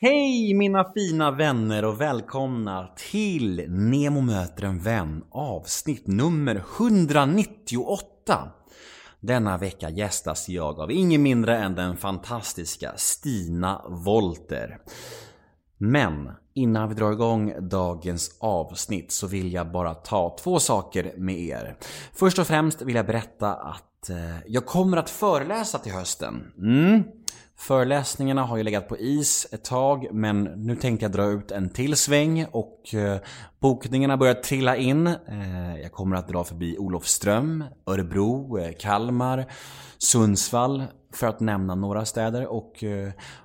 Hej mina fina vänner och välkomna till Nemo möter en vän avsnitt nummer 198. Denna vecka gästas jag av ingen mindre än den fantastiska Stina Volter. Men innan vi drar igång dagens avsnitt så vill jag bara ta två saker med er. Först och främst vill jag berätta att eh, jag kommer att föreläsa till hösten. Mm. Föreläsningarna har ju legat på is ett tag men nu tänkte jag dra ut en till sväng och eh, bokningarna börjar trilla in. Eh, jag kommer att dra förbi Olofström, Örebro, eh, Kalmar, Sundsvall för att nämna några städer och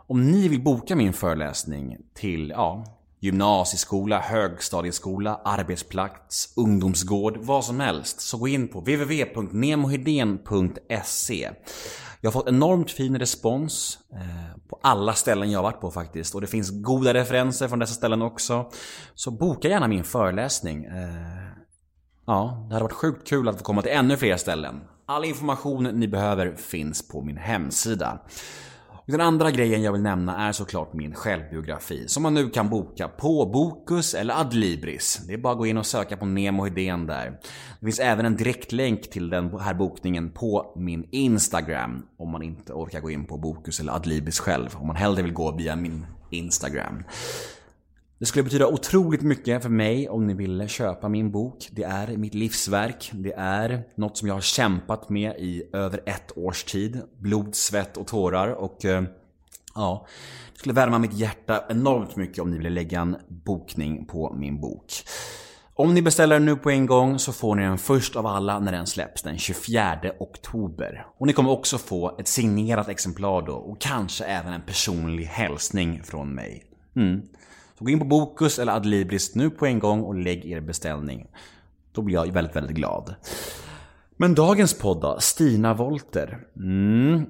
om ni vill boka min föreläsning till ja, gymnasieskola, högstadieskola, arbetsplats, ungdomsgård, vad som helst så gå in på www.nemohedén.se jag har fått enormt fin respons eh, på alla ställen jag har varit på faktiskt. Och det finns goda referenser från dessa ställen också. Så boka gärna min föreläsning. Eh, ja, det hade varit sjukt kul att få komma till ännu fler ställen. All information ni behöver finns på min hemsida. Den andra grejen jag vill nämna är såklart min självbiografi som man nu kan boka på Bokus eller Adlibris. Det är bara att gå in och söka på Nemo Hedén där. Det finns även en direktlänk till den här bokningen på min Instagram om man inte orkar gå in på Bokus eller Adlibris själv. Om man hellre vill gå via min Instagram. Det skulle betyda otroligt mycket för mig om ni ville köpa min bok. Det är mitt livsverk. Det är något som jag har kämpat med i över ett års tid. Blod, svett och tårar och eh, ja, det skulle värma mitt hjärta enormt mycket om ni ville lägga en bokning på min bok. Om ni beställer den nu på en gång så får ni den först av alla när den släpps den 24 oktober. Och ni kommer också få ett signerat exemplar då och kanske även en personlig hälsning från mig. Mm. Så gå in på Bokus eller Adlibris nu på en gång och lägg er beställning. Då blir jag väldigt, väldigt glad. Men dagens podd då? Stina Volter. Mm.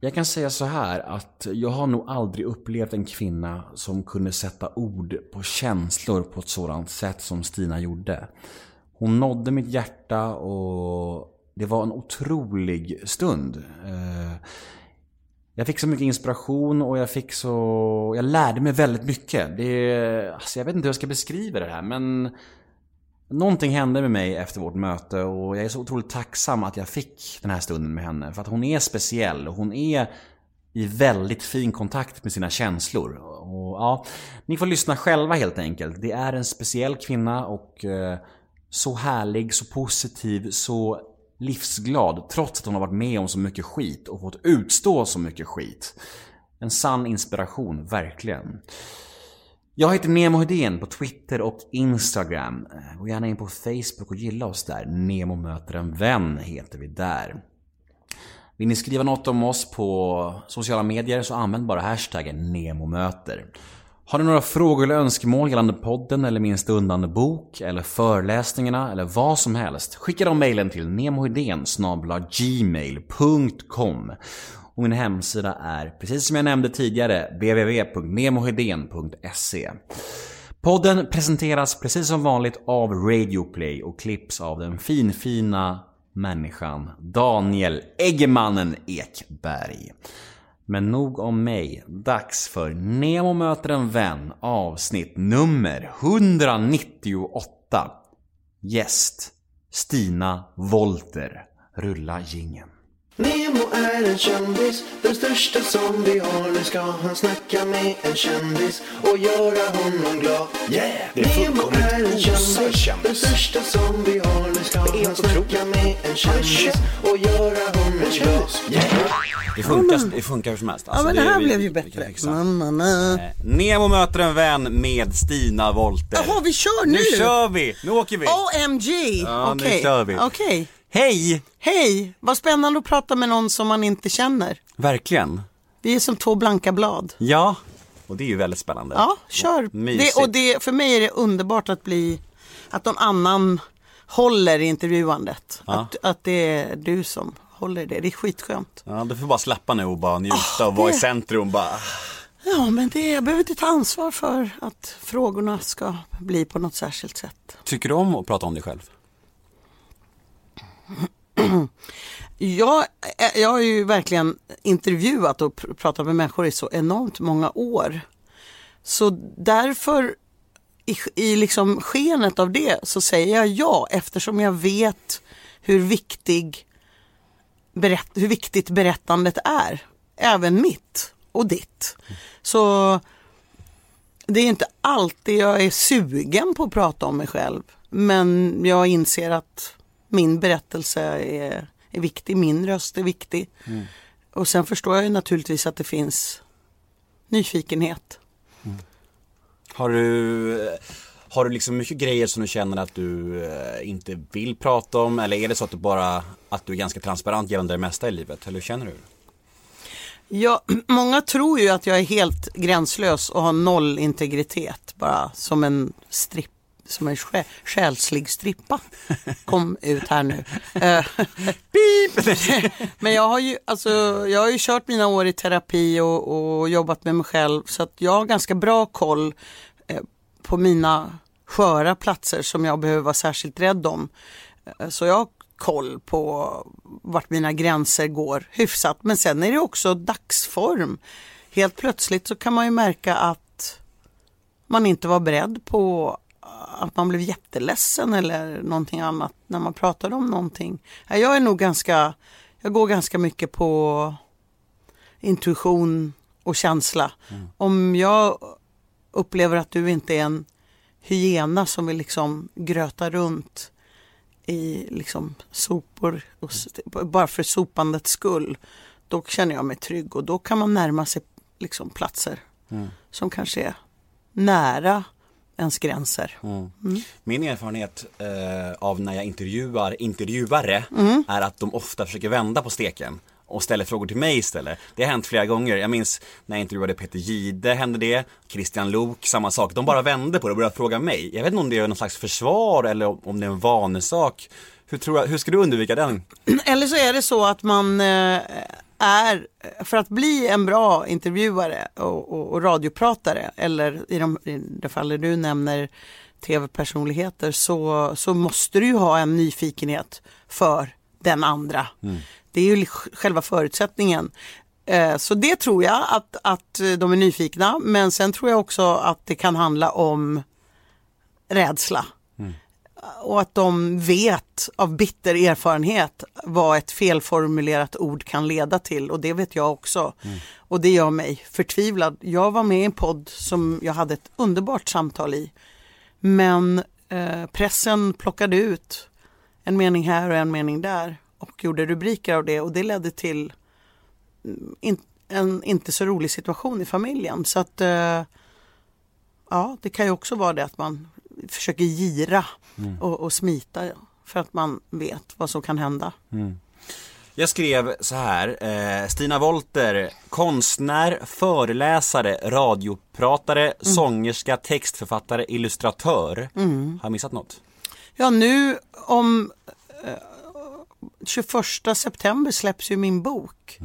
Jag kan säga så här att jag har nog aldrig upplevt en kvinna som kunde sätta ord på känslor på ett sådant sätt som Stina gjorde. Hon nådde mitt hjärta och det var en otrolig stund. Eh, jag fick så mycket inspiration och jag fick så... Jag lärde mig väldigt mycket. Det... Alltså jag vet inte hur jag ska beskriva det här men... Någonting hände med mig efter vårt möte och jag är så otroligt tacksam att jag fick den här stunden med henne. För att hon är speciell och hon är i väldigt fin kontakt med sina känslor. Och ja, Ni får lyssna själva helt enkelt. Det är en speciell kvinna och eh, så härlig, så positiv, så livsglad trots att hon har varit med om så mycket skit och fått utstå så mycket skit. En sann inspiration, verkligen. Jag heter Nemo Hedén på Twitter och Instagram. Eh, gå gärna in på Facebook och gilla oss där. Nemo möter en vän heter vi där. Vill ni skriva något om oss på sociala medier så använd bara hashtaggen NEMOMÖTER. Har ni några frågor eller önskemål gällande podden eller min stundande bok eller föreläsningarna eller vad som helst? Skicka de mejlen till nemohedén gmail.com och min hemsida är, precis som jag nämnde tidigare, www.nemohedén.se Podden presenteras precis som vanligt av Radioplay och klipps av den finfina människan Daniel Eggemannen Ekberg. Men nog om mig. Dags för Nemo möter en vän avsnitt nummer 198. Gäst Stina Volter. Rulla gingen. Nemo är en kändis, den största som vi har. Nu ska han snacka med en kändis och göra honom glad. Yeah! Det är Nemo är en kändis, kändis. den största som vi har. Nu ska han snacka med en kändis och göra honom glad. Yeah! Det funkar, det funkar hur som helst. Ja Alltså, men det här vi- blev ju bättre. Na, na. Eh, Nemo möter en vän med Stina Wolter. Jaha, vi kör nu! Nu kör vi! Nu åker vi! OMG! Ja, nu Okej. kör vi. Okej. Hej! Hej, vad spännande att prata med någon som man inte känner. Verkligen. Vi är som två blanka blad. Ja. Och det är ju väldigt spännande. Ja, kör. Mysigt. Det, och det, för mig är det underbart att bli, att någon annan håller i intervjuandet. Ja. Att, att det är du som håller i det. Det är skitskönt. Ja, du får bara släppa nu och bara njuta och vara i det- centrum bara. Ja, men det, jag behöver inte ta ansvar för att frågorna ska bli på något särskilt sätt. Tycker du om att prata om dig själv? Jag, eh, jag har ju verkligen intervjuat och pr- pratat med människor i så enormt många år. Så därför i, i liksom skenet av det så säger jag ja eftersom jag vet hur, viktig berätt, hur viktigt berättandet är. Även mitt och ditt. Så det är inte alltid jag är sugen på att prata om mig själv. Men jag inser att min berättelse är, är viktig, min röst är viktig. Och sen förstår jag ju naturligtvis att det finns nyfikenhet. Har du, har du liksom mycket grejer som du känner att du eh, inte vill prata om? Eller är det så att du bara, att du är ganska transparent gällande det mesta i livet? Eller hur känner du? Ja, många tror ju att jag är helt gränslös och har noll integritet. Bara som en stripp, som en sjä, själslig strippa. Kom ut här nu. Eh, Men jag har, ju, alltså, jag har ju kört mina år i terapi och, och jobbat med mig själv. Så att jag har ganska bra koll eh, på mina sköra platser som jag behöver vara särskilt rädd om. Eh, Så jag har koll på vart mina gränser går hyfsat. Men sen är det också dagsform. Helt plötsligt så kan man ju märka att man inte var beredd på att man blev jätteledsen eller någonting annat när man pratade om någonting. Ja, Jag är nog ganska, jag går ganska mycket på intuition och känsla. Om jag upplever att du inte är en hyena som vill liksom gröta runt i liksom sopor och, bara för sopandets skull. Då känner jag mig trygg och då kan man närma sig liksom platser som kanske är nära ens gränser. Min erfarenhet eh, av när jag intervjuar intervjuare Mm. är att de ofta försöker vända på steken och ställer frågor till mig istället. Det har hänt flera gånger. Jag minns när jag intervjuade Peter Gide hände det, Christian Lok, samma sak. De bara vände på det och började fråga mig. Jag vet inte om det är någon slags försvar eller om det är en vanesak. Hur, tror jag, hur ska du undvika den? Eller så är det så att man eh, är, för att bli en bra intervjuare och, och, och radiopratare eller i de, i det fallet du nämner tv-personligheter så, så måste du ju ha en nyfikenhet för den andra. Det är ju själva förutsättningen. Eh, Så det tror jag att, att de är nyfikna men sen tror jag också att det kan handla om rädsla och att de vet av bitter erfarenhet vad ett felformulerat ord kan leda till och det vet jag också. Och det gör mig förtvivlad. Jag var med i en podd som jag hade ett underbart samtal i. Men eh, pressen plockade ut en mening här och en mening där och gjorde rubriker av det och det ledde till mm, in, en inte så rolig situation i familjen. Så att eh, ja, det kan ju också vara det att man försöker gira och, och smita för att man vet vad som kan hända. Jag skrev så här, eh, Stina Wolter, konstnär, föreläsare, radiopratare, sångerska, textförfattare, illustratör. Har jag missat något? Ja, nu om eh, 21 september släpps ju min bok.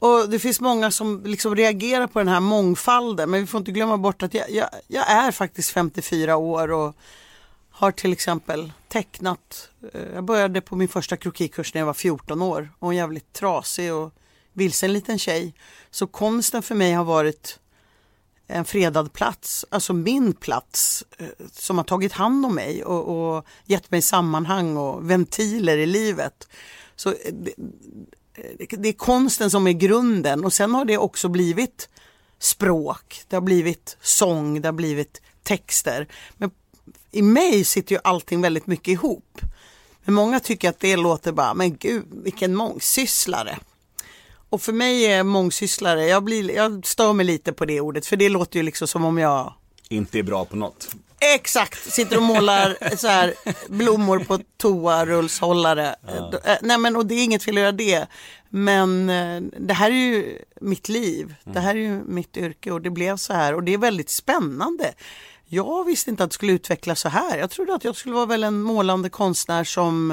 Och det finns många som liksom reagerar på den här mångfalden men vi får inte glömma bort att jag, jag, jag är faktiskt 54 år och har till exempel tecknat. Eh, jag började på min första krokikurs när jag var 14 år och en jävligt trasig och vilsen liten tjej. Så konsten för mig har varit en fredad plats, alltså min plats eh, som har tagit hand om mig och, och gett mig sammanhang och ventiler i livet. Så eh, Eh, det, är konsten som är grunden och sen har det också blivit språk, det har blivit sång, det har blivit texter. Men i mig sitter ju allting väldigt mycket ihop. Men många tycker att det låter bara, men gud vilken mångsysslare. Och för mig är mångsysslare, jag, blir, jag stör mig lite på det ordet för det låter ju liksom som om jag Inte är bra på något. Exakt, sitter och målar så här, blommor på toarullshållare. Eh, Nej men och det är inget fel att göra det. Men eh, det här är ju mitt liv. Det här är ju mitt yrke och det blev så här och det är väldigt spännande. Jag visste inte att det skulle utvecklas så här. Jag trodde att jag skulle vara väl en målande konstnär som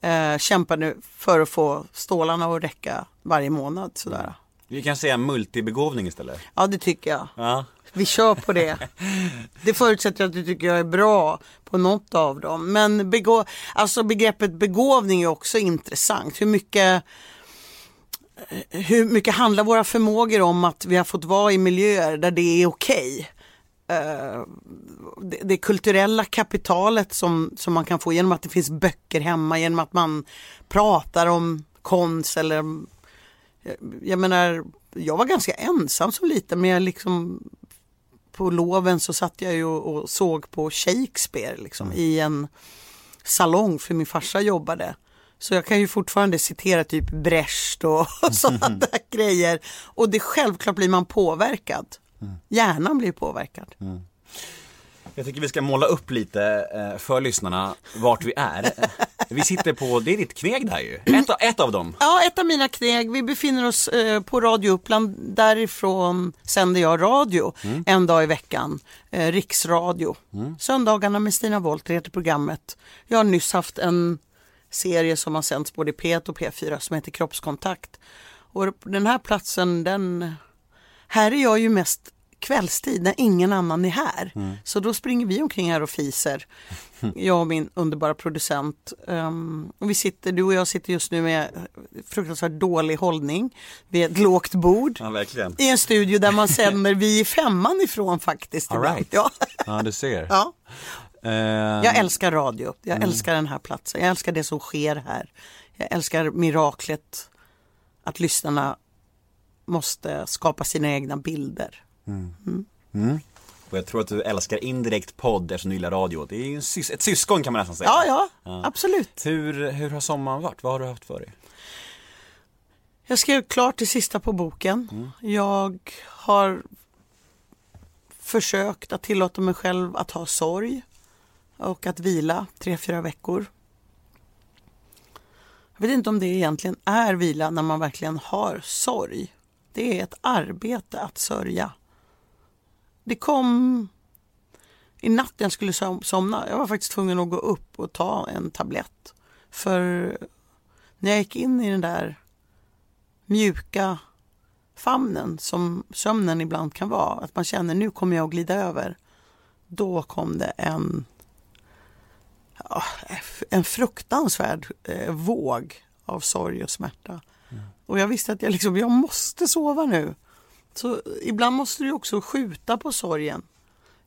eh, kämpade för att få stålarna att räcka varje månad. Sådär. Vi kan säga multibegåvning istället. Ja, det tycker jag. Ja. Vi kör på det. Det förutsätter att du tycker jag är bra på något av dem. Men begå, alltså begreppet begåvning är också intressant. Hur mycket, eh, hur mycket handlar våra förmågor om att vi har fått vara i miljöer där det är okej? Eh, det, kulturella kapitalet som, som man kan få genom att det finns böcker hemma, genom att man pratar om konst eller jag, jag menar, jag var ganska ensam som liten men jag liksom på loven så satt jag ju och, och såg på Shakespeare liksom, i en salong för min farsa jobbade. Så jag kan ju fortfarande citera typ Brecht och sådana där grejer. Och det självklart blir man påverkad. Hjärnan blir påverkad. Jag tycker vi ska måla upp lite eh, för lyssnarna vart vi är. Vi sitter på, det är ditt kneg där ju. Ett, av- ett av dem. Ja, ett av mina kneg. Vi befinner oss eh, på Radio Uppland. Därifrån sänder jag radio en dag i veckan. Eh, riksradio. Söndagarna med Stina Wollter heter programmet. Jag har nyss haft en serie som har sänds både i P1 och P4 som heter Kroppskontakt. Och den här platsen, den... Här är jag ju mest kvällstid när ingen annan är här. Så då springer vi omkring här och fiser. Jag och min underbara producent. Um, och vi sitter, du och jag sitter just nu med fruktansvärt dålig hållning vid ett lågt bord. Ja. I en studio där man sänder vi är femman ifrån faktiskt. All right. Ja. Ja, du ser. ja. Eh, Jag älskar radio, jag älskar den här platsen, jag älskar det som sker här. Jag älskar miraklet att lyssnarna måste skapa sina egna bilder. Och jag tror att du älskar indirekt podd eftersom du gillar radio. Det är ju sys- ett syskon kan man nästan säga. Ja, ja, absolut. Hur, hur har sommaren varit? Vad har du haft för dig? Jag skrev klart det sista på boken. Jag har försökt att tillåta mig själv att ha sorg och att vila tre, fyra veckor. Jag vet inte om det egentligen är vila när man verkligen har sorg. Det är ett arbete att sörja. Det kom i natt jag skulle som- somna. Jag var faktiskt tvungen att gå upp och ta en tablett. För när jag gick in i den där mjuka famnen som sömnen ibland kan vara. Att man känner nu kommer jag att glida över. Då kom det en, en fruktansvärd eh, våg av sorg och smärta. Och jag visste att jag, liksom, jag måste sova nu. Så ibland måste du också skjuta på sorgen.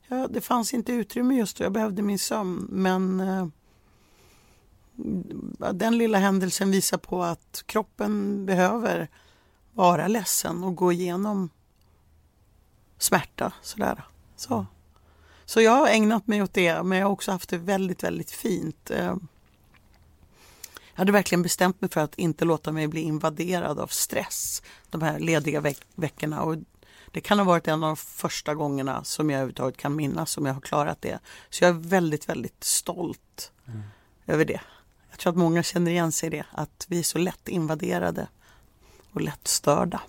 Ja, det fanns inte utrymme just då, jag behövde min sömn. Men eh, den lilla händelsen visar på att kroppen behöver vara ledsen och gå igenom smärta. Sådär. Så. så jag har ägnat mig åt det, men jag har också haft det väldigt, väldigt fint. Eh, jag hade verkligen bestämt mig för att inte låta mig bli invaderad av stress de här lediga veck- veckorna. Och det kan ha varit en av de första gångerna som jag överhuvudtaget kan minnas som jag har klarat det. Så jag är väldigt, väldigt stolt över det. Jag tror att många känner igen sig i det, att vi är så lätt invaderade och lätt störda.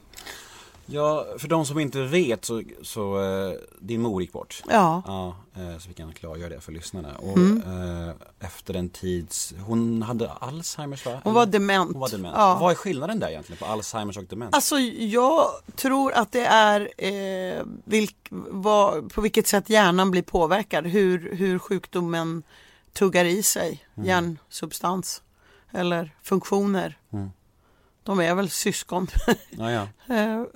Ja, för de som inte vet så, så eh, din mor gick bort. Ja, Ja, eh, så vi kan klargöra det för lyssnarna. Och Mm. eh, efter en tids, hon hade Alzheimers va? hon var dement. Hon var dement. Ja. Vad är skillnaden där egentligen på Alzheimers och demens? Alltså jag tror att det är eh, vilk, vad, på vilket sätt hjärnan blir påverkad. Hur, hur sjukdomen tuggar i sig hjärnsubstans eller funktioner. Mm. De är väl syskon. ja, ja.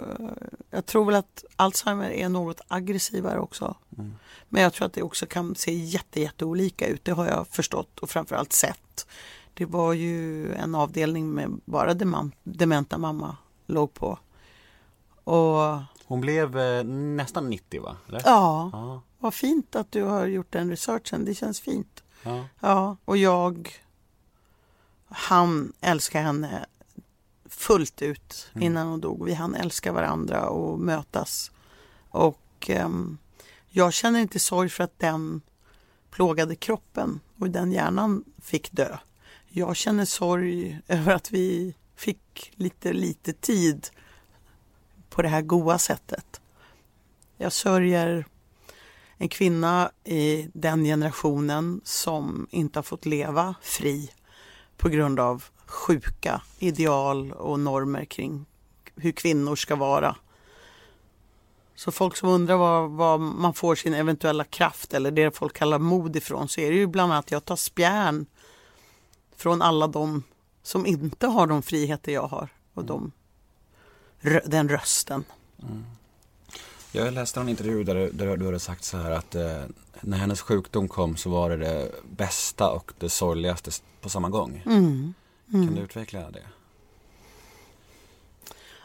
Eh, jag tror väl att Alzheimer är något aggressivare också. Mm. Men jag tror att det också kan se jätte, jätteolika ut. Det har jag förstått och framförallt sett. Det var ju en avdelning med bara dementa mamma låg på. Och Hon blev eh, nästan 90 va? Eller? ja, Ja, vad fint att du har gjort den researchen. Det känns fint. ja. Ja, och jag han älskar henne fullt ut innan hon dog. Vi hann älska varandra och mötas. Och ehm, jag känner inte sorg för att den plågade kroppen och den hjärnan fick dö. Jag känner sorg över att vi fick lite, lite tid på det här goa sättet. Jag sörjer en kvinna i den generationen som inte har fått leva fri på grund av sjuka ideal och normer kring hur kvinnor ska vara. Så folk som undrar var, var man får sin eventuella kraft eller det folk kallar mod ifrån så är det ju bland annat att jag tar spjärn från alla de som inte har de friheter jag har och de, den rösten. Jag läste en intervju där, du- där du hade sagt så här att eh, när hennes sjukdom kom så var det det bästa och det sorgligaste på samma gång. Mm. Kan du utveckla det?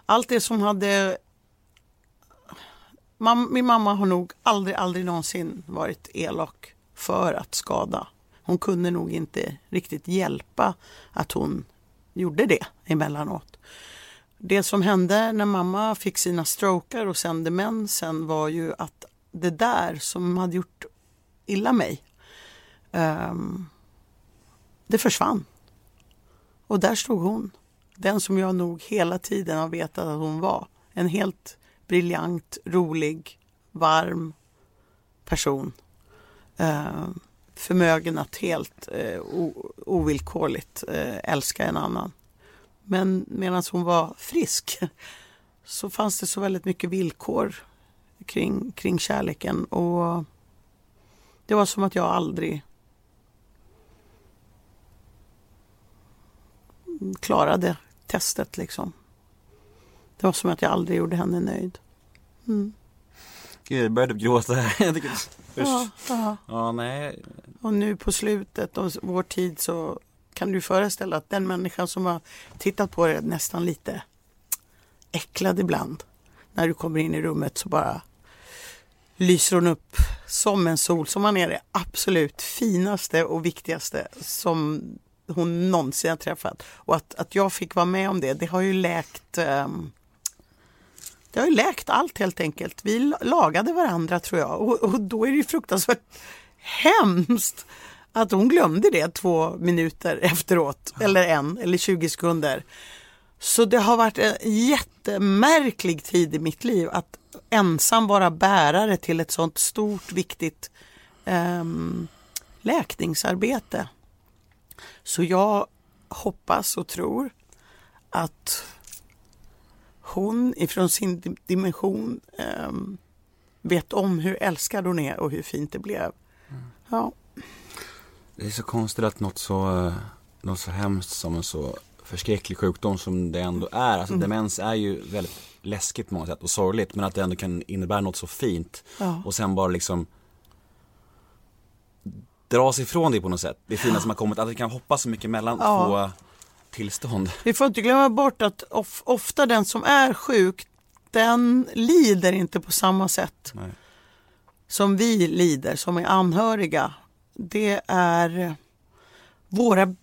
Allt det som hade... Min mamma har nog aldrig, aldrig någonsin varit elak för att skada. Hon kunde nog inte riktigt hjälpa att hon gjorde det emellanåt. Det som hände när mamma fick sina strokar och sen demensen var ju att det där som hade gjort illa mig, ehm, det försvann. Och där stod hon. Den som jag nog hela tiden har vetat att hon var. En helt briljant, rolig, varm person. Eh, förmögen att helt eh, ovillkorligt eh, älska en annan. Men medan hon var frisk så fanns det så väldigt mycket villkor kring, kring kärleken. Och det var som att jag aldrig klarade testet liksom. Det var som att jag aldrig gjorde henne nöjd. Mm. Gud, jag började gråta här. Tycker- Ja, Usch. ja. Ja, nej. Och nu på slutet av vår tid så kan du föreställa att den människan som har tittat på det nästan lite äcklad ibland. När du kommer in i rummet så bara lyser hon upp som en sol som man är det absolut finaste och viktigaste som hon någonsin har träffat. Och att, att jag fick vara med om det, det har ju läkt ehm, det har ju läkt allt helt enkelt. Vi la- lagade varandra tror jag och, och då är det ju fruktansvärt hemskt att hon glömde det två minuter efteråt eller en eller 20 sekunder. Så det har varit en jättemärklig tid i mitt liv att ensam vara bärare till ett sånt stort viktigt ehm, läkningsarbete. Så jag hoppas och tror att hon ifrån sin di- dimension ehm, vet om hur älskad hon är och hur fint det blev. Ja, Det är så konstigt att något så, eh, något så hemskt som en så förskräcklig sjukdom som det ändå är. Alltså demens är ju väldigt läskigt på många sätt och sorgligt men att det ändå kan innebära något så fint. Ja. Och sen bara liksom dra sig ifrån det på något sätt. Det fina som har kommit, att vi kan hoppa så mycket mellan Ja. två tillstånd. Vi får inte glömma bort att of, ofta den som är sjuk, den lider inte på samma sätt Nej. som vi lider, som är anhöriga. Det är våra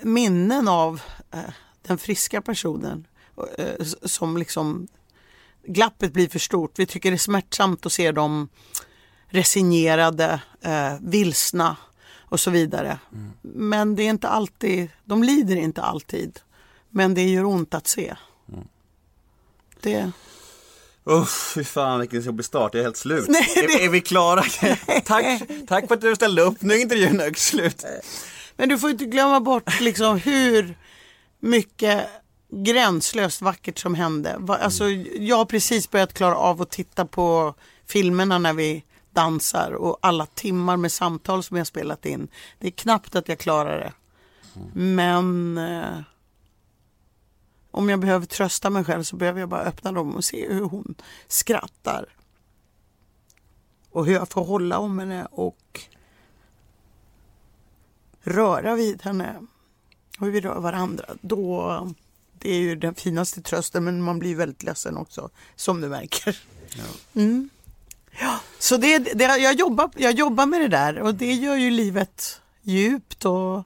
minnen av eh, den friska personen eh, som liksom glappet blir för stort. Vi tycker det är smärtsamt att se dem resignerade, eh, vilsna och så vidare. Men det är inte alltid, de lider inte alltid. Men det gör ont att se. Det, Uff, fy fan vilken jobbig start, jag är helt slut. Nej, det- är, är vi klara? tack, tack för att du ställde upp, nu är intervjun högt slut. men du får inte glömma bort liksom hur mycket gränslöst vackert som hände. Alltså, jag har precis börjat klara av att titta på filmerna när vi dansar och alla timmar med samtal som jag spelat in. Det är knappt att jag klarar det. Men eh, om jag behöver trösta mig själv så behöver jag bara öppna dem och se hur hon skrattar. Och hur jag får hålla om henne och röra vid henne och hur vi rör varandra. Då, det är ju den finaste trösten men man blir väldigt ledsen också som du märker. Mm. Ja, så det, det, jag, jobbar, jag jobbar med det där och det gör ju livet djupt och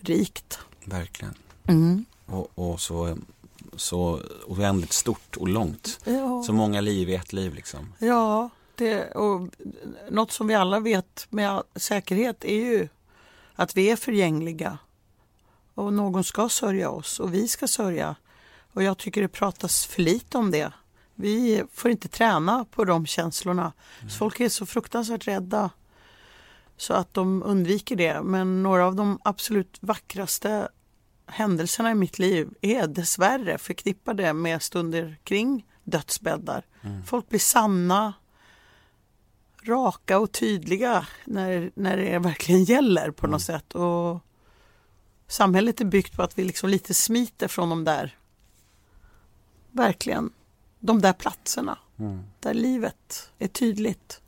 rikt. Verkligen. Mm. Och, och så, så oändligt stort och långt. Ja. Så många liv i ett liv liksom. Ja, det, och något som vi alla vet med säkerhet är ju att vi är förgängliga. Och någon ska sörja oss och vi ska sörja. Och jag tycker det pratas för lite om det. Vi får inte träna på de känslorna. Så folk är så fruktansvärt rädda. Så att de undviker det. Men några av de absolut vackraste händelserna i mitt liv är dessvärre förknippade med stunder kring dödsbäddar. Folk blir sanna, raka och tydliga när, när det verkligen gäller på något sätt. Och samhället är byggt på att vi liksom lite smiter från de där, verkligen, de där platserna. Där livet är tydligt.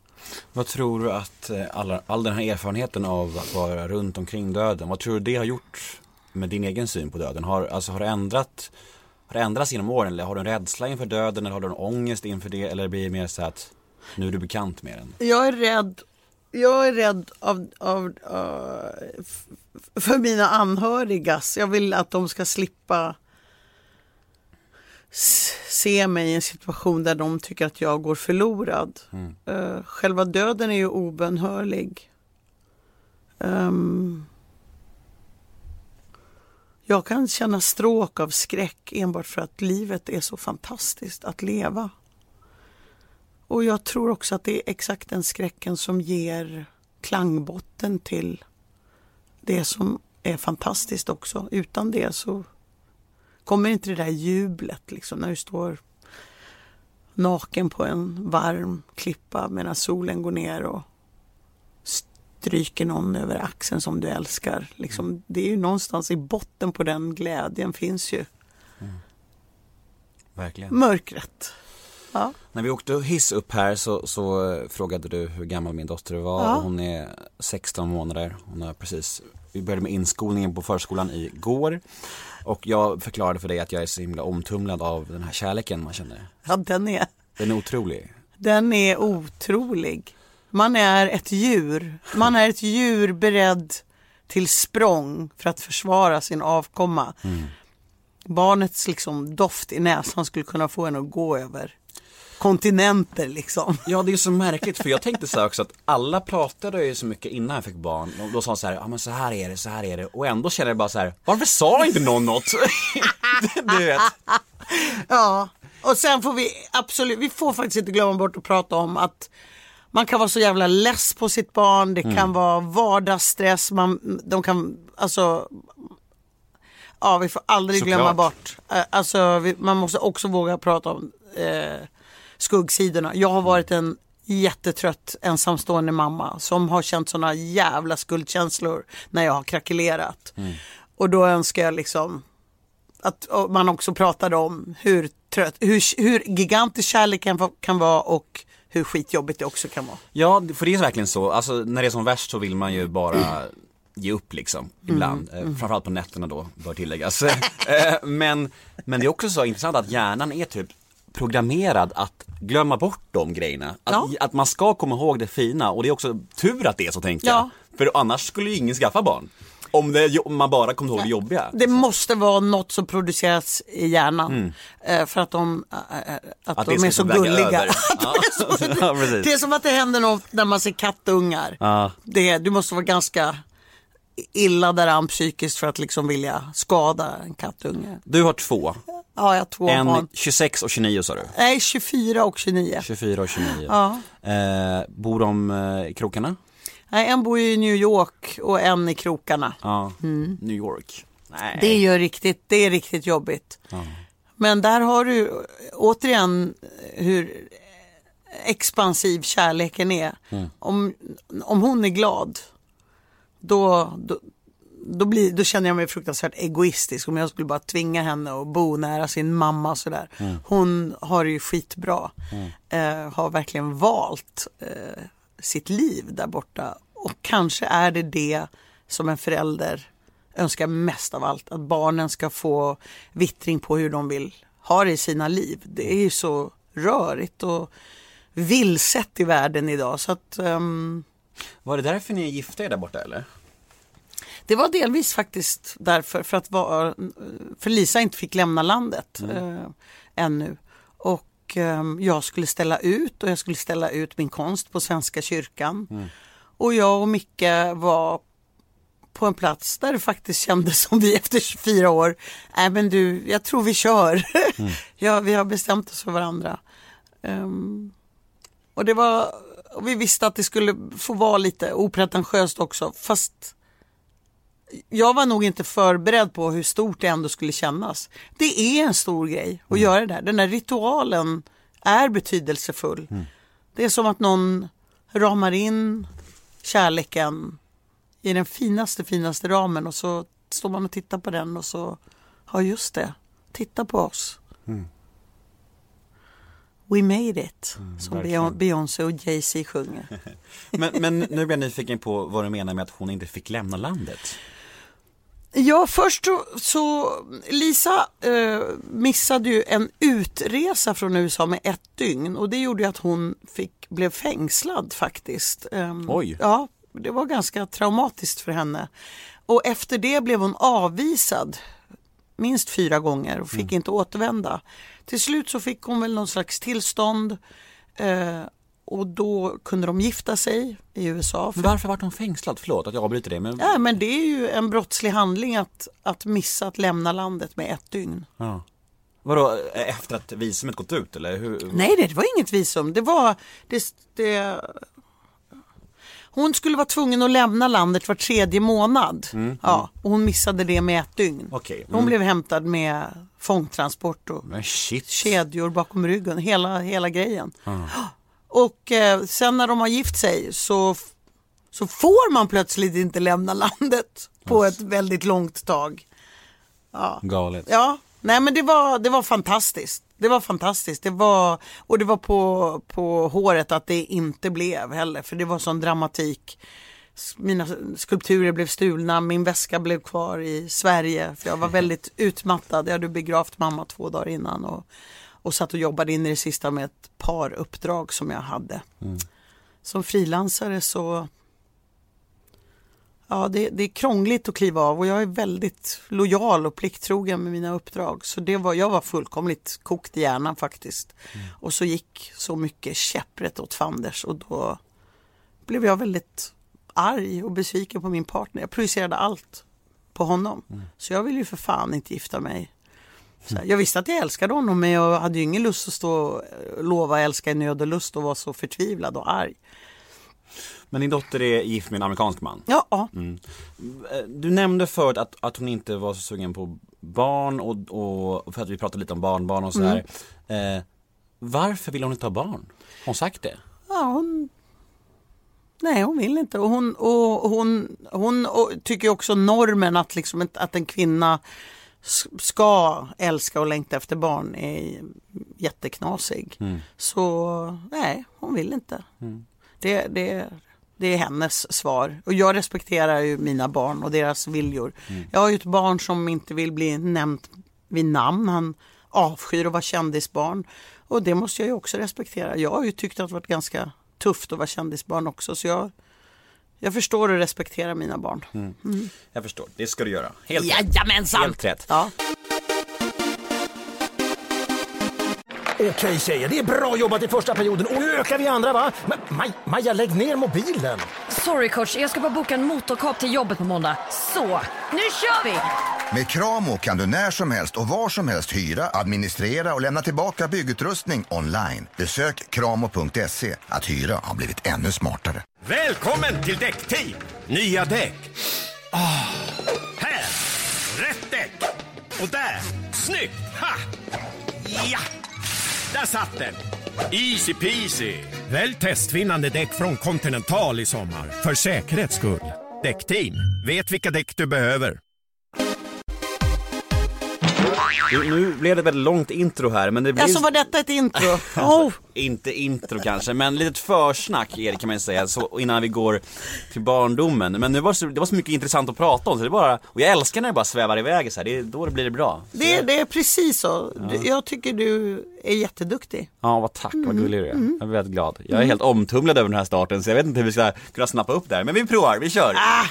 Vad tror du att eh, alla, all den här erfarenheten av att vara runt omkring döden, vad tror du det har gjort med din egen syn på döden? Har, alltså, har det ändrat har det ändrats genom åren eller har du en rädsla inför döden eller har du en ångest inför det eller blir det mer så att nu är du bekant med den? Jag är rädd, jag är rädd av, av, av, för mina anhörigas. Jag vill att de ska slippa se mig i en situation där de tycker att jag går förlorad. Eh, själva döden är ju obönhörlig. Ehm, jag kan känna stråk av skräck enbart för att livet är så fantastiskt att leva. Och jag tror också att det är exakt den skräcken som ger klangbotten till det som är fantastiskt också. Utan det så kommer inte det där jublet liksom när du står naken på en varm klippa medan solen går ner och stryker någon över axeln som du älskar. Liksom, det är ju någonstans i botten på den glädjen finns ju Verkligen. mörkret. Ja. När vi åkte hiss upp här så, så eh, frågade du hur gammal min dotter var Ja. hon är 16 månader. Hon har precis, vi började med inskolningen på förskolan igår. Och jag förklarade för dig att jag är så himla omtumlad av den här kärleken man känner. ja, den är Den är otrolig. Den är otrolig. Man är ett djur. Man är ett djur beredd till språng för att försvara sin avkomma. Barnets liksom doft i näsan skulle kunna få en att gå över kontinenter liksom. Ja det är så märkligt för jag tänkte så här också att alla pratade ju så mycket innan jag fick barn. Och då sa de så här, ja men så här är det, så här är det. Och ändå känner jag bara så här, varför sa inte någon något? du vet. Ja, och sen får vi absolut, vi får faktiskt inte glömma bort att prata om att man kan vara så jävla less på sitt barn, det Mm. kan vara vardagsstress, man, de kan, alltså Ja, vi får aldrig Såklart. glömma bort. Alltså, vi, man måste också våga prata om eh, skuggsidorna. Jag har varit en jättetrött ensamstående mamma som har känt såna jävla skuldkänslor när jag har krackelerat. Och då önskar jag liksom att man också pratade om hur, trött, hur, hur gigantisk kärleken kan, vara och hur skitjobbigt det också kan vara. Ja, för det är verkligen så. Alltså när det är som värst så vill man ju bara ge upp liksom, ibland. Eh, Framförallt på nätterna då, bör tilläggas. Eh, men, men det är också så intressant att hjärnan är typ programmerad att glömma bort de grejerna. Att, Ja. att man ska komma ihåg det fina och det är också tur att det är så tänker Ja. jag. För annars skulle ju ingen skaffa barn. Om, det, om man bara kommer ihåg det jobbiga. Det måste vara något som produceras i hjärnan. eh, För att de, eh, eh, att Att de det är så gulliga. är så- Ja, precis. det är som att det händer något när man ser kattungar. Ja. Det, du måste vara ganska illa däran psykiskt för att liksom vilja skada en kattunge. Du har två. Ja, jag två En barn. 26 och 29 sa du? Nej, 24 och 29. 24 och 29. Ja. Eh, bor de eh, i krokarna? Nej, en bor i New York och en i krokarna. Ja. New York. Nej. Mm. Det gör riktigt, det är riktigt jobbigt. Men där har du återigen hur expansiv kärleken är. Om, om hon är glad, då, då, då, blir, då känner jag mig fruktansvärt egoistisk om jag skulle bara tvinga henne att bo nära sin mamma och sådär. Hon har det ju skitbra. Eh, har verkligen valt eh, sitt liv där borta. Och kanske är det det som en förälder önskar mest av allt. Att barnen ska få vittring på hur de vill ha det i sina liv. Det är ju så rörigt och vilset i världen idag. Så att, ehm, Var det därför ni är gifta er där borta eller? Det var delvis faktiskt därför, för att vara, för Lisa inte fick lämna landet eh, ännu. Och eh, jag skulle ställa ut och jag skulle ställa ut min konst på Svenska kyrkan. Och jag och Micke var på en plats där det faktiskt kändes som vi efter 24 år, nej men du, jag tror vi kör. ja, vi har bestämt oss för varandra. Ehm, och det var, och vi visste att det skulle få vara lite opretentiöst också, fast jag var nog inte förberedd på hur stort det ändå skulle kännas. Det är en stor grej att göra det där. Den där ritualen är betydelsefull. Det är som att någon ramar in kärleken i den finaste, finaste ramen och så står man och tittar på den och så, ja just det, titta på oss. We made it, som verkligen. Beyoncé och Jay-Z sjunger. Men, men nu blir jag nyfiken på vad du menar med att hon inte fick lämna landet. Ja, först så, så Lisa eh, missade ju en utresa från USA med ett dygn och det gjorde att hon fick, blev fängslad faktiskt. Ehm, Oj. Ja, det var ganska traumatiskt för henne. Och efter det blev hon avvisad minst fyra gånger och fick inte återvända. Till slut så fick hon väl någon slags tillstånd eh, och då kunde de gifta sig i USA. Men varför var hon fängslad? Förlåt att jag avbryter det. Men... Ja, men det är ju en brottslig handling att, att missa att lämna landet med ett dygn. Ja. Vadå, efter att visumet gått ut eller? Hur? Nej, det var inget visum. Det var... Det, det, hon skulle vara tvungen att lämna landet var tredje månad. Ja, och hon missade det med ett dygn. Okej, Hon mm. blev hämtad med fångtransport och Men shit. kedjor bakom ryggen, hela, hela grejen. Och eh, sen när de har gift sig så, så får man plötsligt inte lämna landet på ett väldigt långt tag. Galet. Ja, nej men det var, det var fantastiskt. Det var fantastiskt. Det var, och det var på, på håret att det inte blev heller, för det var sån dramatik. Mina skulpturer blev stulna, min väska blev kvar i Sverige för jag var väldigt utmattad. Jag hade begravt mamma två dagar innan och, och satt och jobbade in i det sista med ett par uppdrag som jag hade. Som frilansare så Ja, det, det är krångligt att kliva av och jag är väldigt lojal och plikttrogen med mina uppdrag. Så det var, jag var fullkomligt kokt i hjärnan faktiskt. Och så gick så mycket käpprätt åt fanders och då blev jag väldigt arg och besviken på min partner. Jag projicerade allt på honom. Så jag ville ju för fan inte gifta mig. Här, jag visste att jag älskade honom men jag hade ju ingen lust att stå och lova älska i nöd och lust och vara så förtvivlad och arg. Men din dotter är gift med en amerikansk man. Ja. Eh, Du nämnde förut att, att hon inte var så sugen på barn och, och för att vi pratade lite om barnbarn och sådär. Eh, varför vill hon inte ha barn? Har hon sagt det? Ja, hon... Nej, hon vill inte. Och hon, och hon, hon och tycker också normen att, liksom, att en kvinna ska älska och längta efter barn är jätteknasig. Så nej, hon vill inte. Det, det, det är hennes svar. Och jag respekterar ju mina barn och deras viljor. Jag har ju ett barn som inte vill bli nämnt vid namn. Han avskyr att vara kändisbarn. Och det måste jag ju också respektera. Jag har ju tyckt att det varit ganska tufft att vara kändisbarn också. Så jag, jag förstår och respekterar mina barn. Jag förstår, det ska du göra. Helt rätt. Jajamensan! Helt rätt. Ja. Okej tjejer, det är bra jobbat i första perioden och nu ökar vi andra va? Men Maj, Maja, lägg ner mobilen! Sorry coach, jag ska bara boka en motorkap till jobbet på måndag. Så, nu kör vi! Med Kramo kan du när som helst och var som helst hyra, administrera och lämna tillbaka byggutrustning online. Besök kramo.se. Att hyra har blivit ännu smartare. Välkommen till Däckteam! Nya däck. Ah, här! Rätt däck! Och där! Snyggt! Ha! Ja! Där satt den! Easy peasy! Välj testvinnande däck från Continental i sommar. För säkerhets skull. Däckteam, vet vilka däck du behöver. Nu, nu blev det ett väldigt långt intro här men det blir Alltså var detta ett intro? Oh. Inte intro kanske, men litet försnack Erik kan man ju säga, så, innan vi går till barndomen. Men det var, så, det var så mycket intressant att prata om, så det bara, och jag älskar när det bara svävar iväg så här. det då det blir det bra. Det, det är precis så. Du- Jag tycker du är jätteduktig. Ja, vad tack, Mm. vad gullig du är. Jag är väldigt glad. Jag är helt omtumlad över den här starten, så jag vet inte hur vi ska kunna snappa upp det här. Men vi provar, vi kör! Ah,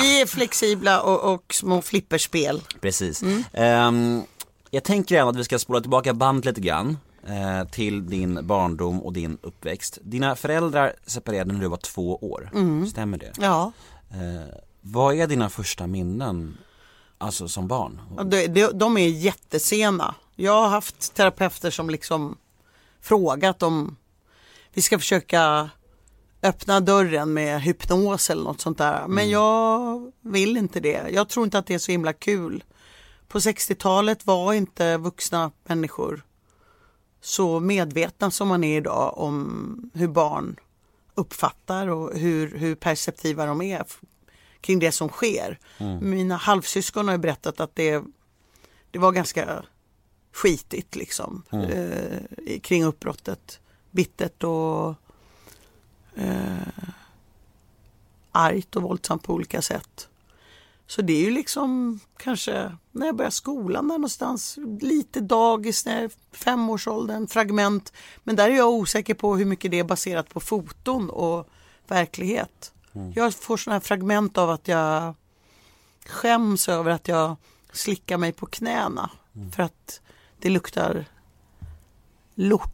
Vi är flexibla och, och små flipperspel. Precis. Mm. Ehm, jag tänker även att vi ska spola tillbaka bandet lite grann. eh, till din barndom och din uppväxt. Dina föräldrar separerade när du var två år, Mm. stämmer det? Ja, Eh, vad är dina första minnen, alltså som barn? de, de, de är jättesena. Jag har haft terapeuter som liksom frågat om vi ska försöka öppna dörren med hypnos eller något sånt där. Men jag vill inte det. Jag tror inte att det är så himla kul. På 60-talet var inte vuxna människor så medvetna som man är idag om hur barn uppfattar och hur, hur perceptiva de är kring det som sker. Mina halvsyskon har berättat att det, det var ganska skitigt liksom eh, i- kring uppbrottet. Bittert och eh, argt och våldsamt på olika sätt. Så det är ju liksom kanske när jag börjar skolan där någonstans, lite dagis, när jag är femårsåldern, fragment. Men där är jag osäker på hur mycket det är baserat på foton och verklighet. Jag får sådana här fragment av att jag skäms över att jag slickar mig på knäna för att det luktar lort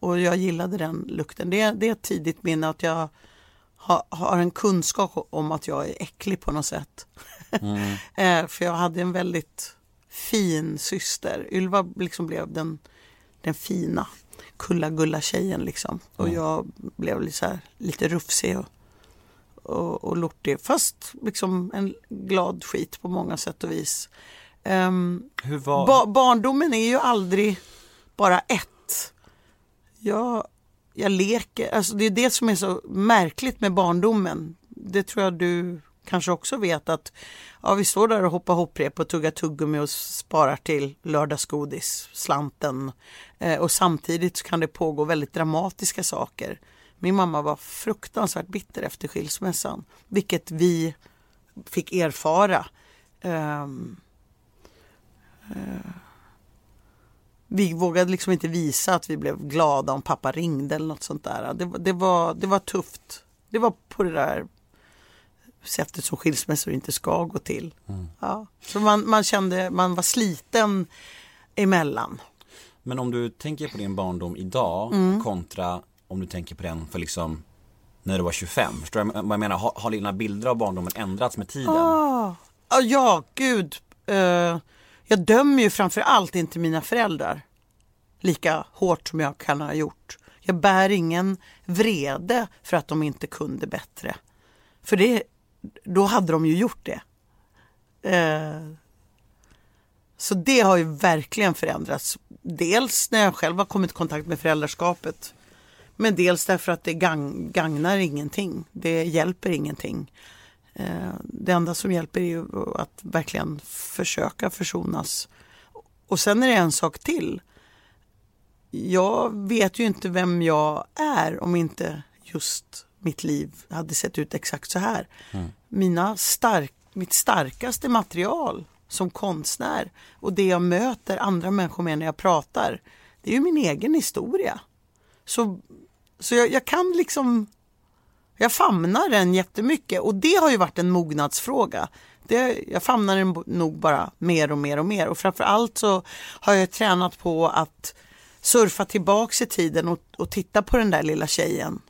och jag gillade den lukten. Det, är- det är ett tidigt minne att jag har, har en kunskap om att jag är äcklig på något sätt. eh, för jag hade en väldigt fin syster. Ylva liksom blev den, den fina kulla-gulla tjejen liksom. Och jag blev lite, så här, lite rufsig och, och, och lortig. Fast liksom en glad skit på många sätt och vis. Var... Ba- barndomen är ju aldrig bara ett. Jag, jag leker, alltså det är det som är så märkligt med barndomen. Det tror jag du kanske också vet att ja, vi står där och hoppar hopprep och tuggar tuggummi och sparar till lördagsgodis, slanten. Eh, och samtidigt så kan det pågå väldigt dramatiska saker. Min mamma var fruktansvärt bitter efter skilsmässan, vilket vi fick erfara. Ehm, eh, vi vågade liksom inte visa att vi blev glada om pappa ringde eller något sånt där. Det, var- det, var, det var tufft. Det var på det där sättet som skilsmässor inte ska gå till. Ja. Så man, man kände, man var sliten emellan. Men om du tänker på din barndom idag Mm. kontra om du tänker på den för liksom när du var 25. Förstår du vad jag menar? Har, har dina bilder av barndomen ändrats med tiden? Ah, ah, ja, gud. Eh, jag dömer ju framför allt inte mina föräldrar lika hårt som jag kan ha gjort. Jag bär ingen vrede för att de inte kunde bättre. För det, då hade de ju gjort det. Eh, så det har ju verkligen förändrats. Dels när jag själv har kommit i kontakt med föräldraskapet. Men dels därför att det gang, gagnar ingenting. Det hjälper ingenting. Eh, Det enda som hjälper är ju att verkligen försöka försonas. Och sen är det en sak till. Jag vet ju inte vem jag är om inte just mitt liv hade sett ut exakt så här. Mina stark, mitt starkaste material som konstnär och det jag möter andra människor med när jag pratar, det är ju min egen historia. Så, så jag, jag kan liksom jag famnar den jättemycket och det har ju varit en mognadsfråga. Det, jag famnar den nog bara mer och mer och mer och framförallt så har jag tränat på att surfa tillbaks i tiden och, och titta på den där lilla tjejen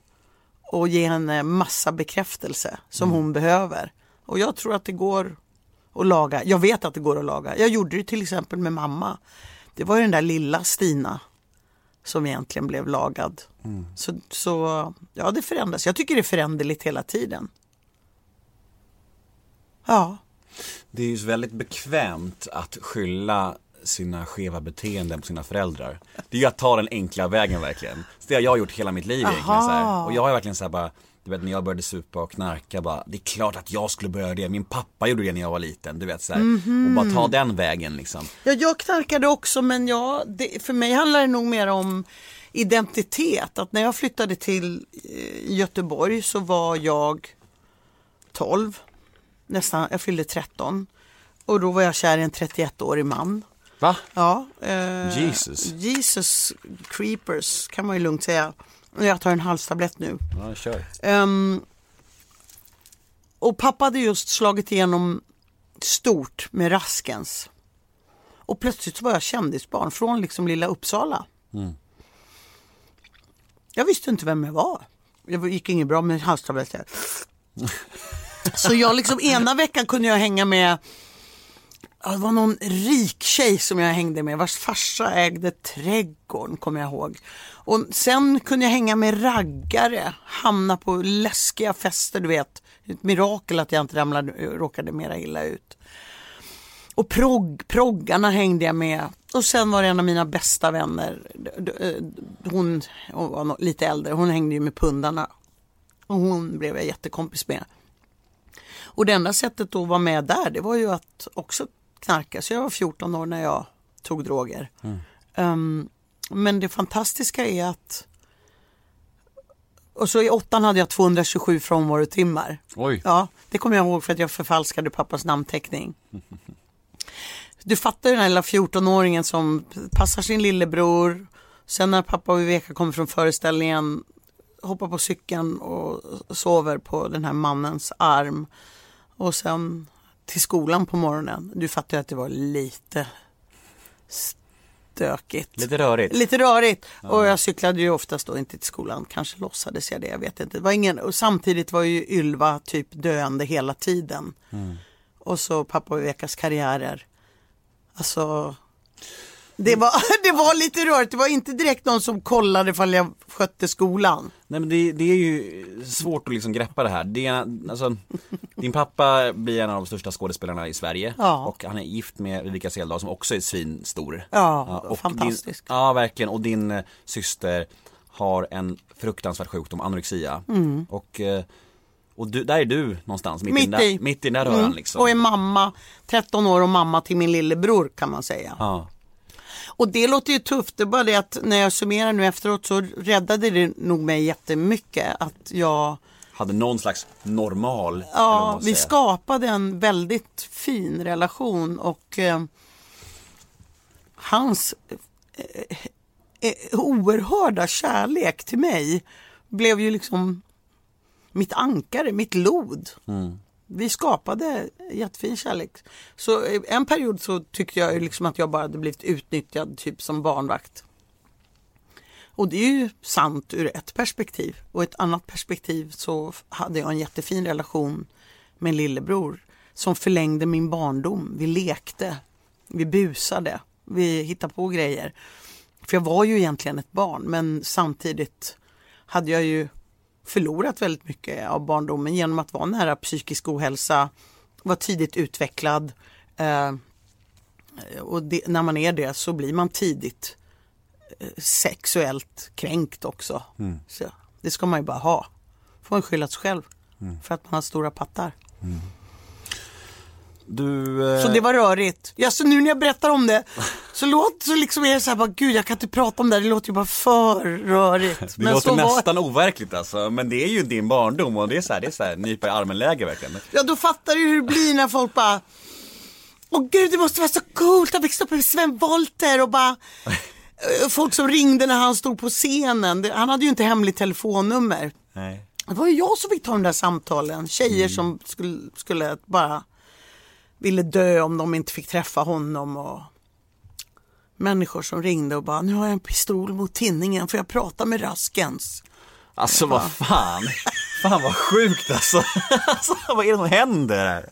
och ge henne massa bekräftelse som hon behöver. Och jag tror att det går att laga. Jag vet att det går att laga. Jag gjorde det till exempel med mamma. Det var ju den där lilla Stina som egentligen blev lagad. Så, så ja, det förändras. Jag tycker det är föränderligt hela tiden. Ja, Det är ju väldigt bekvämt att skylla sina skeva beteenden på sina föräldrar. Det är ju att ta den enkla vägen verkligen. Så det har jag gjort hela mitt liv egentligen så här. Och jag har verkligen så här bara du vet när jag började supa och knarka bara, det är klart att jag skulle börja det, min pappa gjorde det när jag var liten, du vet så här. Och bara ta den vägen liksom. Ja, jag knarkade också men jag, det, för mig handlar det nog mer om identitet. Att när jag flyttade till eh, Göteborg så var jag 12, nästan, jag fyllde 13. Och då var jag kär i en 31-årig man. Va? Ja, eh, Jesus. Jesus creepers kan man ju lugnt säga. Jag tar en halstablett nu. Ja, kör. Ehm, och pappa hade just slagit igenom stort med Raskens. Och plötsligt så var jag kändisbarn från liksom lilla Uppsala. Jag visste inte vem jag var. Det gick inget bra med halstabletter. Så jag liksom ena veckan kunde jag hänga med ja, det var någon rik tjej som jag hängde med vars farsa ägde trädgården kommer jag ihåg. Och sen kunde jag hänga med raggare, hamna på läskiga fester du vet. Ett mirakel att jag inte ramlade, råkade mera illa ut. Och progg, proggarna hängde jag med. Och sen var det en av mina bästa vänner, eh, hon, hon var lite äldre, hon hängde ju med pundarna. Och hon blev jag jättekompis med. Och det enda sättet att vara med där, det var ju att också knarka. Så jag var 14 år när jag tog droger. Ehm, men det fantastiska är att och så i åttan hade jag 227 frånvarotimmar. Oj. Ja, det kommer jag ihåg för att jag förfalskade pappas namnteckning. Du fattar ju den här lilla 14-åringen som passar sin lillebror. Sen när pappa och Viveka kommer från föreställningen hoppar på cykeln och sover på den här mannens arm. Och sen till skolan på morgonen. Du fattar att det var lite stökigt. Lite rörigt. Lite rörigt. Och jag cyklade ju oftast då inte till skolan. Kanske låtsades jag det, jag vet inte. Det var ingen, och samtidigt var ju Ylva typ döende hela tiden. Och så pappa och Vekas karriärer. Alltså, det var, det var lite rörigt. Det var inte direkt någon som kollade ifall jag skötte skolan. Nej men det, det är ju svårt att liksom greppa det här. Det är, alltså, din pappa blir en av de största skådespelarna i Sverige Ja. och han är gift med Ulrika Seldal som också är svinstor. Ja, och fantastisk. Din, ja verkligen och din eh, syster har en fruktansvärd sjukdom, anorexia. Och, eh, och du, där är du någonstans, mitt, Mm. Mitt i, i. där- mitt i den där röran Mm. liksom. Och är mamma, 13 år och mamma till min lillebror kan man säga. ja. Och det låter ju tufft, det är bara det att när jag summerar nu efteråt så räddade det nog mig jättemycket att jag Hade någon slags normal, Ja, vi skapade en väldigt fin relation och eh, hans eh, eh, oerhörda kärlek till mig blev ju liksom mitt ankare, mitt lod. Vi skapade jättefin kärlek. Så en period så tyckte jag liksom att jag bara hade blivit utnyttjad typ som barnvakt. Och det är ju sant ur ett perspektiv. Och ett annat perspektiv så hade jag en jättefin relation med en lillebror som förlängde min barndom. Vi lekte, vi busade, vi hittade på grejer. För jag var ju egentligen ett barn men samtidigt hade jag ju förlorat väldigt mycket av barndomen genom att vara nära psykisk ohälsa, vara tidigt utvecklad. Eh, och det, när man är det så blir man tidigt eh, sexuellt kränkt också. Så, det ska man ju bara ha. Får man skylla sig själv för att man har stora pattar. Du, eh, Så det var rörigt. Ja, så nu när jag berättar om det så låter så liksom är det så här bara, gud jag kan inte prata om det här, det låter ju bara för rörigt. det Men låter så var- nästan overkligt alltså, men det är ju din barndom och det är så här, det är så här nypa i armen-läge verkligen. Ja, då fattar du hur det blir när folk bara Åh gud, det måste vara så coolt att växa upp med Sven Wollter och bara eh, Folk som ringde när han stod på scenen. Han hade ju inte hemligt telefonnummer. Nej. Det var ju jag som fick ta de där samtalen. Tjejer som skulle, skulle bara ville dö om de inte fick träffa honom. Och människor som ringde och bara, nu har jag en pistol mot tinningen, får jag prata med Raskens? Alltså vad fan, fan vad sjukt alltså. alltså vad är det som händer här?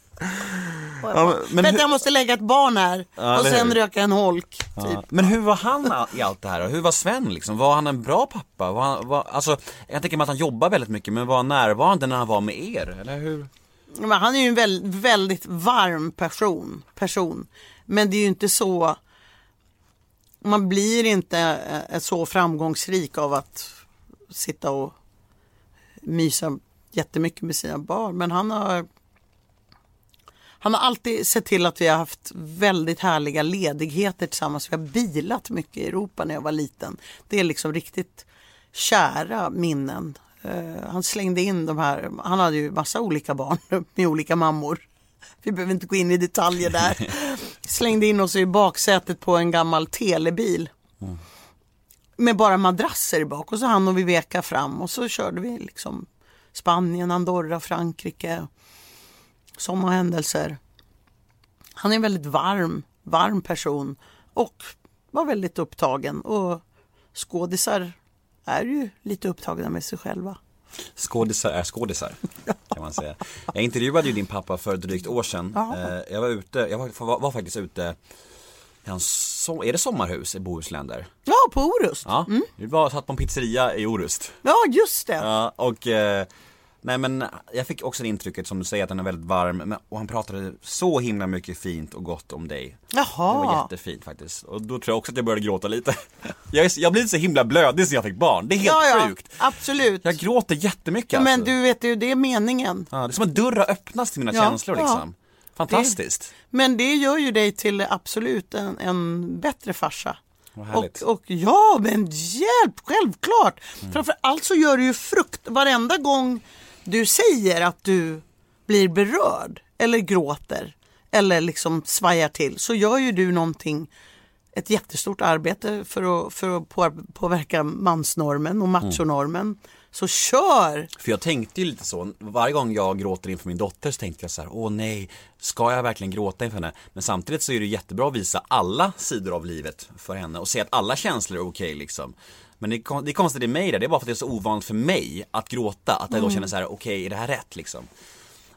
Ja, men, Vänta, jag måste lägga ett barn här Ja, och sen hur? röka en holk. Typ. ja. men hur var han i allt det här? Hur var Sven liksom? Var han en bra pappa? Var han, var, alltså, jag tänker mig att han jobbar väldigt mycket, men var han närvarande när han var med er? Eller hur? Men han är ju en väldigt, väldigt varm person, person. Men det är ju inte så, man blir inte eh, så framgångsrik av att sitta och mysa jättemycket med sina barn. Men han har han har alltid sett till att vi har haft väldigt härliga ledigheter tillsammans. Vi har bilat mycket i Europa när jag var liten. Det är liksom riktigt kära minnen. Eh, han slängde in de här, han hade ju massa olika barn med olika mammor. Vi behöver inte gå in i detaljer där. Slängde in oss i baksätet på en gammal telebil. Med bara madrasser i bak och så han och vi veka fram och så körde vi liksom Spanien, Andorra, Frankrike. Sådana händelser. Han är en väldigt varm, varm person och var väldigt upptagen och skådisar är ju lite upptagna med sig själva. Skådisar är skådisar, kan man säga. Jag intervjuade ju din pappa för drygt år sedan. Eh, Jag var ute, jag var, var, faktiskt ute i hans, är det sommarhus i Bohuslän där? Ja, på Orust. Ja, vi var satt på en pizzeria i Orust. Ja, just det. Ja, och eh, Nej men jag fick också det intrycket som du säger att den är väldigt varm och han pratade så himla mycket fint och gott om dig Det var Jaha. jättefint faktiskt och då tror jag också att jag började gråta lite Jag, är, jag blir så himla blödig sen jag fick barn, det är helt Ja, ja, sjukt absolut. Jag gråter jättemycket Ja, alltså. Men du vet ju, det är meningen. ja, Det är som att dörrar öppnas till mina Ja, känslor ja. liksom Fantastiskt Men det gör ju dig till absolut en, en bättre farsa. Och, och ja, men hjälp, självklart. Framför allt så gör du ju frukt varenda gång du säger att du blir berörd eller gråter eller liksom svajar till så gör ju du någonting ett jättestort arbete för att, för att på, påverka mansnormen och machonormen. Så kör! För jag tänkte ju lite så, varje gång jag gråter inför min dotter så tänkte jag så här: åh nej, ska jag verkligen gråta inför henne? Men samtidigt så är det jättebra att visa alla sidor av livet för henne och se att alla känslor är okej liksom. Men det är, det är konstigt i mig där, det är bara för att det är så ovanligt för mig att gråta, att jag då känner så här: okej, är det här rätt liksom?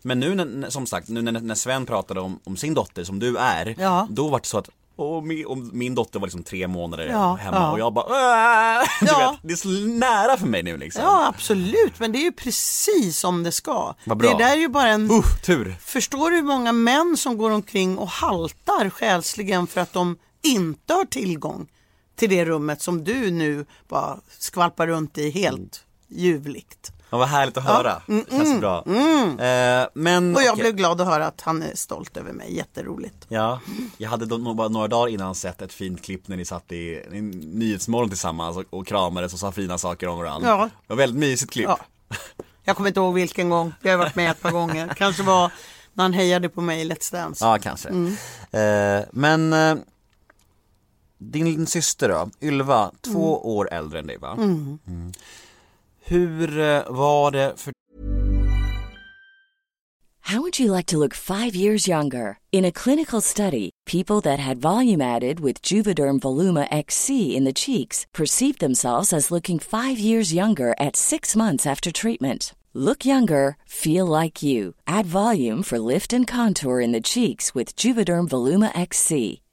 Men nu när, som sagt, nu när, när Sven pratade om, om sin dotter som du är, Ja. då var det så att och min, och min dotter var liksom tre månader Ja, hemma ja. och jag bara du Ja. vet, Det är så nära för mig nu liksom Ja, absolut, men det är ju precis som det ska. Vad bra. Det där är ju bara en... Uh, tur! Förstår du hur många män som går omkring och haltar själsligen för att de inte har tillgång till det rummet som du nu bara skvalpar runt i helt ljuvligt. Ja, vad härligt att höra. Känns bra. Eh, men Och jag okej. blev glad att höra att han är stolt över mig, jätteroligt. Ja, jag hade då, bara några dagar innan sett ett fint klipp när ni satt i en nyhetsmorgon tillsammans och, och kramades och sa fina saker om varandra. Ja. Det var väldigt mysigt klipp. Ja. Jag kommer inte ihåg vilken gång, jag har varit med ett par gånger. Kanske var när han hejade på mig i Let's Dance. Ja, kanske. Eh, men eh, din syster då, Ylva, två år äldre än dig va? Mm. Hur eh, var det för How would you like to look five years younger? In a clinical study, people that had volume added with Juvederm Voluma XC in the cheeks perceived themselves as looking five years younger at six months after treatment. Look younger, feel like you. Add volume for lift and contour in the cheeks with Juvederm Voluma XC.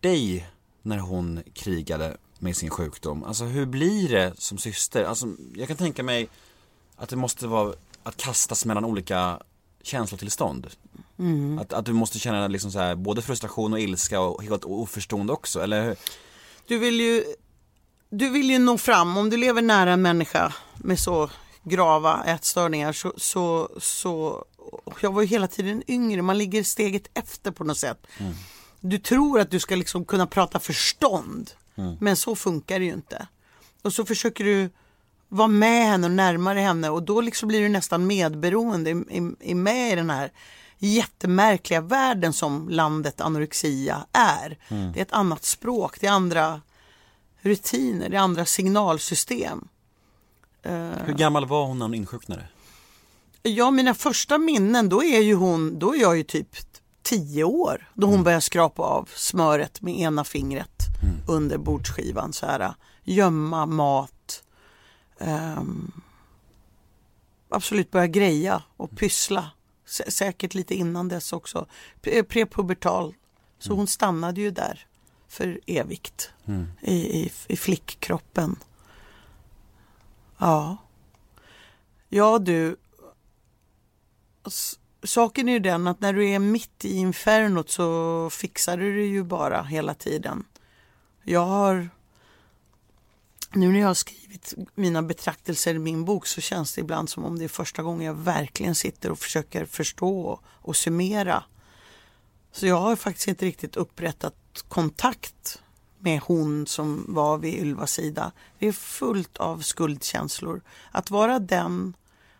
dig när hon krigade med sin sjukdom? Alltså hur blir det som syster? Alltså jag kan tänka mig att det måste vara att kastas mellan olika känslotillstånd. Att, att du måste känna liksom så här, både frustration och ilska och helt oförstående också, eller hur? Du vill ju, du vill ju nå fram, om du lever nära en människa med så grava ätstörningar så, så, så jag var ju hela tiden yngre, man ligger steget efter på något sätt. Du tror att du ska liksom kunna prata förstånd, men så funkar det ju inte. Och så försöker du vara med henne och närmare henne och då liksom blir du nästan medberoende, i, med i den här jättemärkliga världen som landet anorexia är. Det är ett annat språk, det är andra rutiner, det är andra signalsystem. Hur gammal var hon när hon insjuknade? Ja, mina första minnen, då är ju hon, då är jag ju typ tio år. Då hon börjar skrapa av smöret med ena fingret under bordsskivan så här. Gömma mat. Ehm, absolut börja greja och pyssla. Sä- säkert lite innan dess också. Pre- Prepubertal. Så hon stannade ju där för evigt Mm. i, i, i flickkroppen. Ja. Ja du. Saken är ju den att när du är mitt i infernot så fixar du det ju bara hela tiden. Jag har nu när jag har skrivit mina betraktelser i min bok så känns det ibland som om det är första gången jag verkligen sitter och försöker förstå och summera. Så jag har faktiskt inte riktigt upprättat kontakt med hon som var vid Ylvas sida. Det är fullt av skuldkänslor. Att vara den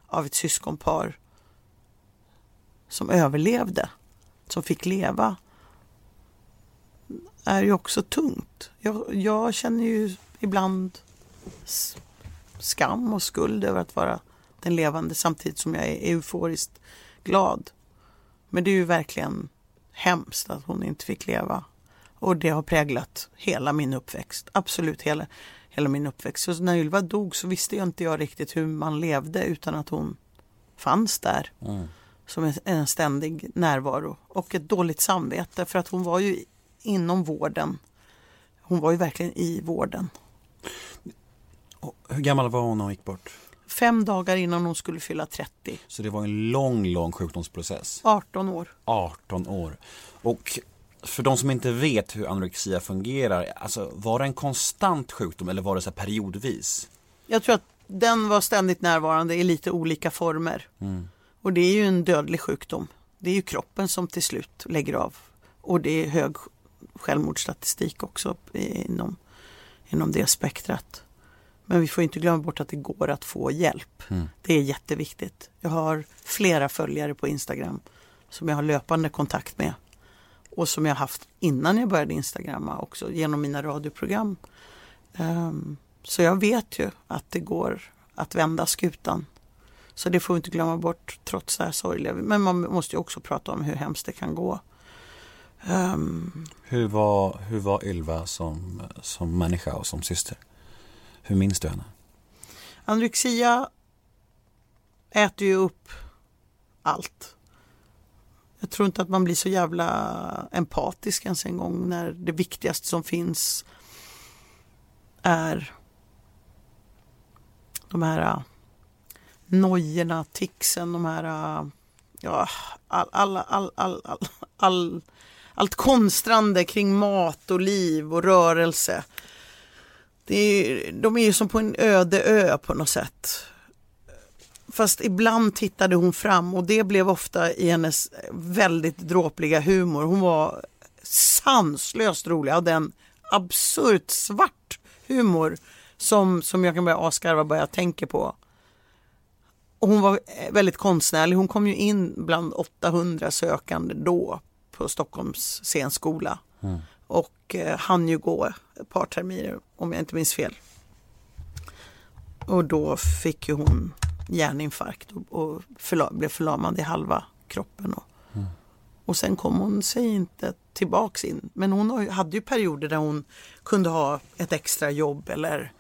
av ett syskonpar som överlevde, som fick leva, är ju också tungt. Jag, jag känner ju ibland skam och skuld över att vara den levande samtidigt som jag är euforiskt glad. Men det är ju verkligen hemskt att hon inte fick leva. Och det har präglat hela min uppväxt. Absolut hela, hela min uppväxt. Så när Ylva dog så visste jag inte jag riktigt hur man levde utan att hon fanns där. Mm. Som en, en ständig närvaro. Och ett dåligt samvete för att hon var ju inom vården. Hon var ju verkligen i vården. Hur gammal var hon när hon gick bort? Fem dagar innan hon skulle fylla 30. Så det var en lång, lång sjukdomsprocess. 18 år. 18 år. Och för de som inte vet hur anorexia fungerar, alltså var det en konstant sjukdom eller var det så periodvis? Jag tror att den var ständigt närvarande i lite olika former. Mm. Och det är ju en dödlig sjukdom. Det är ju kroppen som till slut lägger av. Och det är hög självmordsstatistik också inom, inom det spektrat. Men vi får inte glömma bort att det går att få hjälp. Mm. Det är jätteviktigt. Jag har flera följare på Instagram som jag har löpande kontakt med. Och som jag haft innan jag började Instagramma också genom mina radioprogram. Ehm, så jag vet ju att det går att vända skutan. Så det får vi inte glömma bort trots det här sorgliga. Men man måste ju också prata om hur hemskt det kan gå. Ehm, Hur var, hur var Ylva som, som människa och som syster? Hur minns du henne? Anorexia äter ju upp allt. Jag tror inte att man blir så jävla empatisk ens en gång när det viktigaste som finns är de här nojorna, ticsen, de här äh, ja, all, all, all, all, all, all, allt konstrande kring mat och liv och rörelse. Det är, de är ju som på en öde ö på något sätt. Fast ibland tittade hon fram och det blev ofta i hennes väldigt dråpliga humor. Hon var sanslöst rolig, hade en absurt svart humor som, som jag kan börja asgarva bara jag tänker på. Och hon var eh, väldigt konstnärlig. Hon kom ju in bland 800 sökande då på Stockholms scenskola. Mm. Och eh, hann ju gå ett par terminer om jag inte minns fel. Och då fick ju hon hjärninfarkt och, och förla, blev förlamad i halva kroppen. Och, Mm. och sen kom hon sig inte tillbaks in. Men hon hade ju perioder där hon kunde ha ett extra jobb eller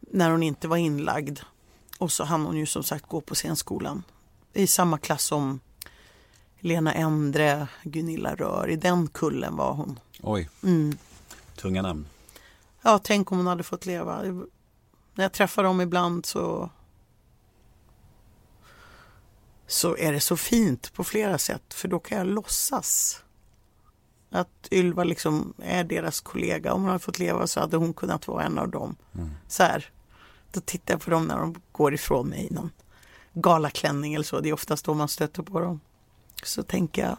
när hon inte var inlagd. Och så hann hon ju som sagt gå på scenskolan i samma klass som Lena Endre, Gunilla Rör. I den kullen var hon. Oj, Mm. tunga namn. Ja, tänk om hon hade fått leva. När jag träffar dem ibland så så är det så fint på flera sätt för då kan jag låtsas att Ylva liksom är deras kollega. Om hon hade fått leva så hade hon kunnat vara en av dem. Mm. Så här, då tittar jag på dem när de går ifrån mig i någon galaklänning eller så. Det är oftast då man stöter på dem. Så tänker jag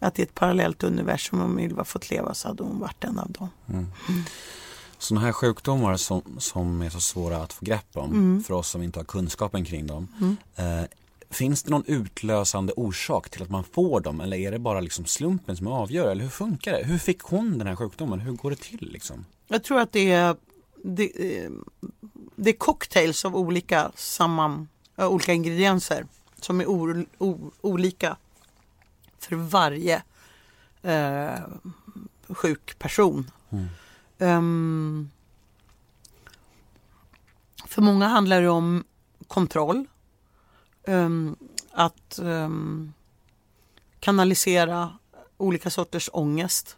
att i ett parallellt universum om Ylva fått leva så hade hon varit en av dem. Mm. Sådana här sjukdomar som, som är så svåra att få grepp om Mm. för oss som inte har kunskapen kring dem. Mm. Eh, finns det någon utlösande orsak till att man får dem eller är det bara liksom slumpen som avgör? Eller hur funkar det? Hur fick hon den här sjukdomen? Hur går det till liksom? Jag tror att det är, det, eh, det är cocktails av olika, samman, äh, olika ingredienser som är o, o, olika för varje eh, sjuk person. Mm. Ehm, för många handlar det om kontroll. ehm, att ehm, kanalisera olika sorters ångest.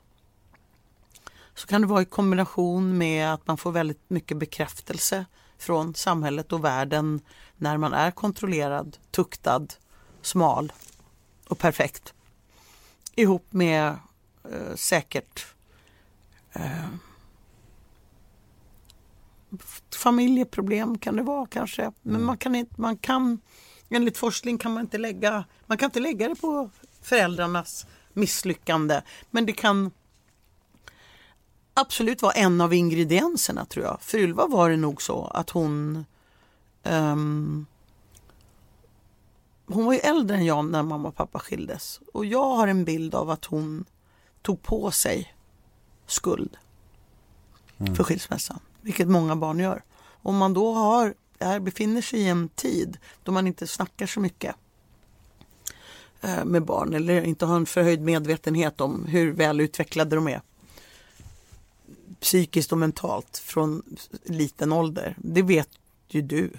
Så kan det vara i kombination med att man får väldigt mycket bekräftelse från samhället och världen när man är kontrollerad, tuktad, smal och perfekt. Ihop med eh, säkert eh, familjeproblem kan det vara kanske. Men man kan inte, man kan enligt forskning kan man inte lägga, man kan inte lägga det på föräldrarnas misslyckande. Men det kan absolut vara en av ingredienserna tror jag. För Ylva var det nog så att hon ehm, hon var ju äldre än jag när mamma och pappa skildes. Och jag har en bild av att hon tog på sig skuld för skilsmässan. Vilket många barn gör. Om man då har, är, befinner sig i en tid då man inte snackar så mycket eh, med barn eller inte har en förhöjd medvetenhet om hur väl utvecklade de är psykiskt och mentalt från liten ålder. Det vet ju du.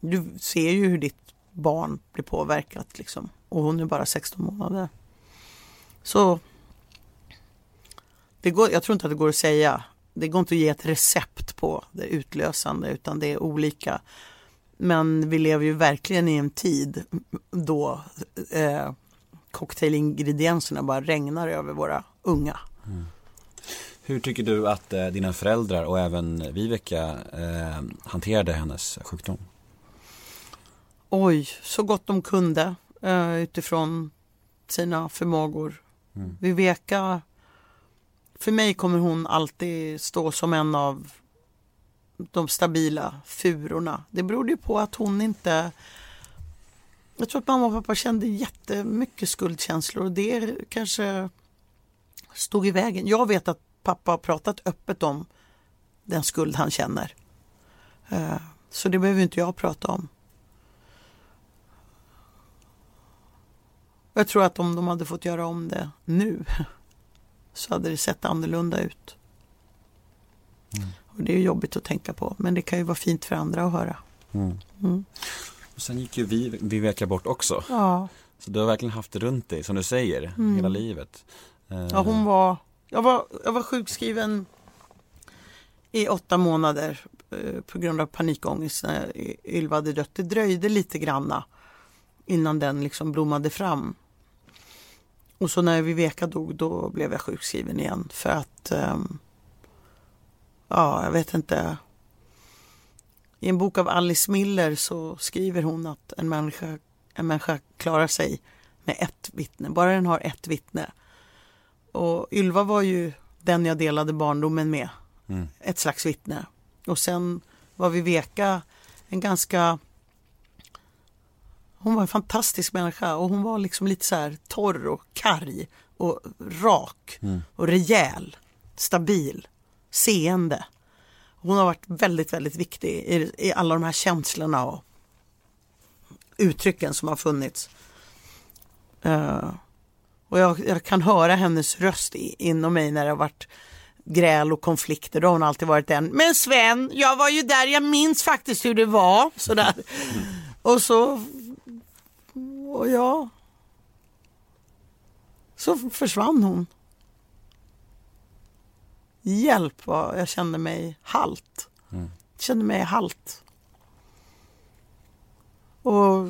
Du ser ju hur ditt barn blir påverkat liksom. Och hon är bara 16 månader. Så det går, jag tror inte att det går att säga. Det går inte att ge ett recept på det utlösande utan det är olika. Men vi lever ju verkligen i en tid då eh, cocktailingredienserna bara regnar över våra unga. Mm. Hur tycker du att eh, dina föräldrar och även Viveka eh, hanterade hennes sjukdom? Oj, så gott de kunde eh, utifrån sina förmågor. Mm. Viveka, för mig kommer hon alltid stå som en av de stabila furorna. Det berodde ju på att hon inte jag tror att mamma och pappa kände jättemycket skuldkänslor och det kanske stod i vägen. Jag vet att pappa har pratat öppet om den skuld han känner. Eh, Så det behöver inte jag prata om. Jag tror att om de hade fått göra om det nu så hade det sett annorlunda ut. Och det är jobbigt att tänka på men det kan ju vara fint för andra att höra. Mm. Och sen gick ju vi, Viveka bort också. Ja. Så du har verkligen haft det runt dig, som du säger, Mm. hela livet. Ja, hon var, jag, var, jag var sjukskriven i åtta månader eh, på grund av panikångest när Ylva hade dött. Det dröjde lite granna innan den liksom blommade fram. Och så när Viveka dog då blev jag sjukskriven igen för att ehm, ja, jag vet inte. I en bok av Alice Miller så skriver hon att en människa, en människa klarar sig med ett vittne, bara den har ett vittne. Och Ylva var ju den jag delade barndomen med. Mm. Ett slags vittne. Och sen var Viveka en ganska hon var en fantastisk människa och hon var liksom lite så här torr och karg och rak och rejäl, stabil, seende. Hon har varit väldigt, väldigt viktig i, i alla de här känslorna och uttrycken som har funnits. Eh, och jag, jag kan höra hennes röst i, inom mig när det har varit gräl och konflikter. Då har hon alltid varit den. Men Sven, jag var ju där, jag minns faktiskt hur det var. Sådär. Och så, och ja. Så försvann hon. Hjälp vad jag kände mig halt. Kände mig halt. Och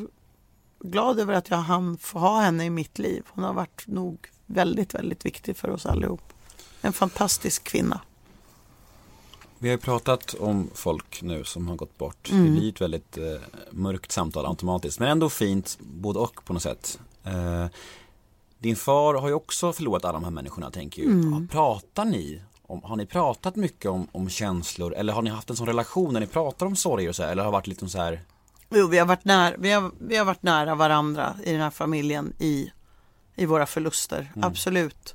glad över att jag hann få ha henne i mitt liv. Hon har varit nog väldigt, väldigt viktig för oss allihop. En fantastisk kvinna. Vi har ju pratat om folk nu som har gått bort. Mm. Det blir ett väldigt eh, mörkt samtal automatiskt. Men ändå fint, både och på något sätt. Eh, din far har ju också förlorat alla de här människorna, tänker ju. Mm. Pratar ni? Om, har ni pratat mycket om, om känslor? Eller har ni haft en sån relation när ni pratar om sorger och så här? Eller har det varit lite så här Jo, vi har varit nära, vi har, vi har varit nära varandra i den här familjen i, i våra förluster. Absolut.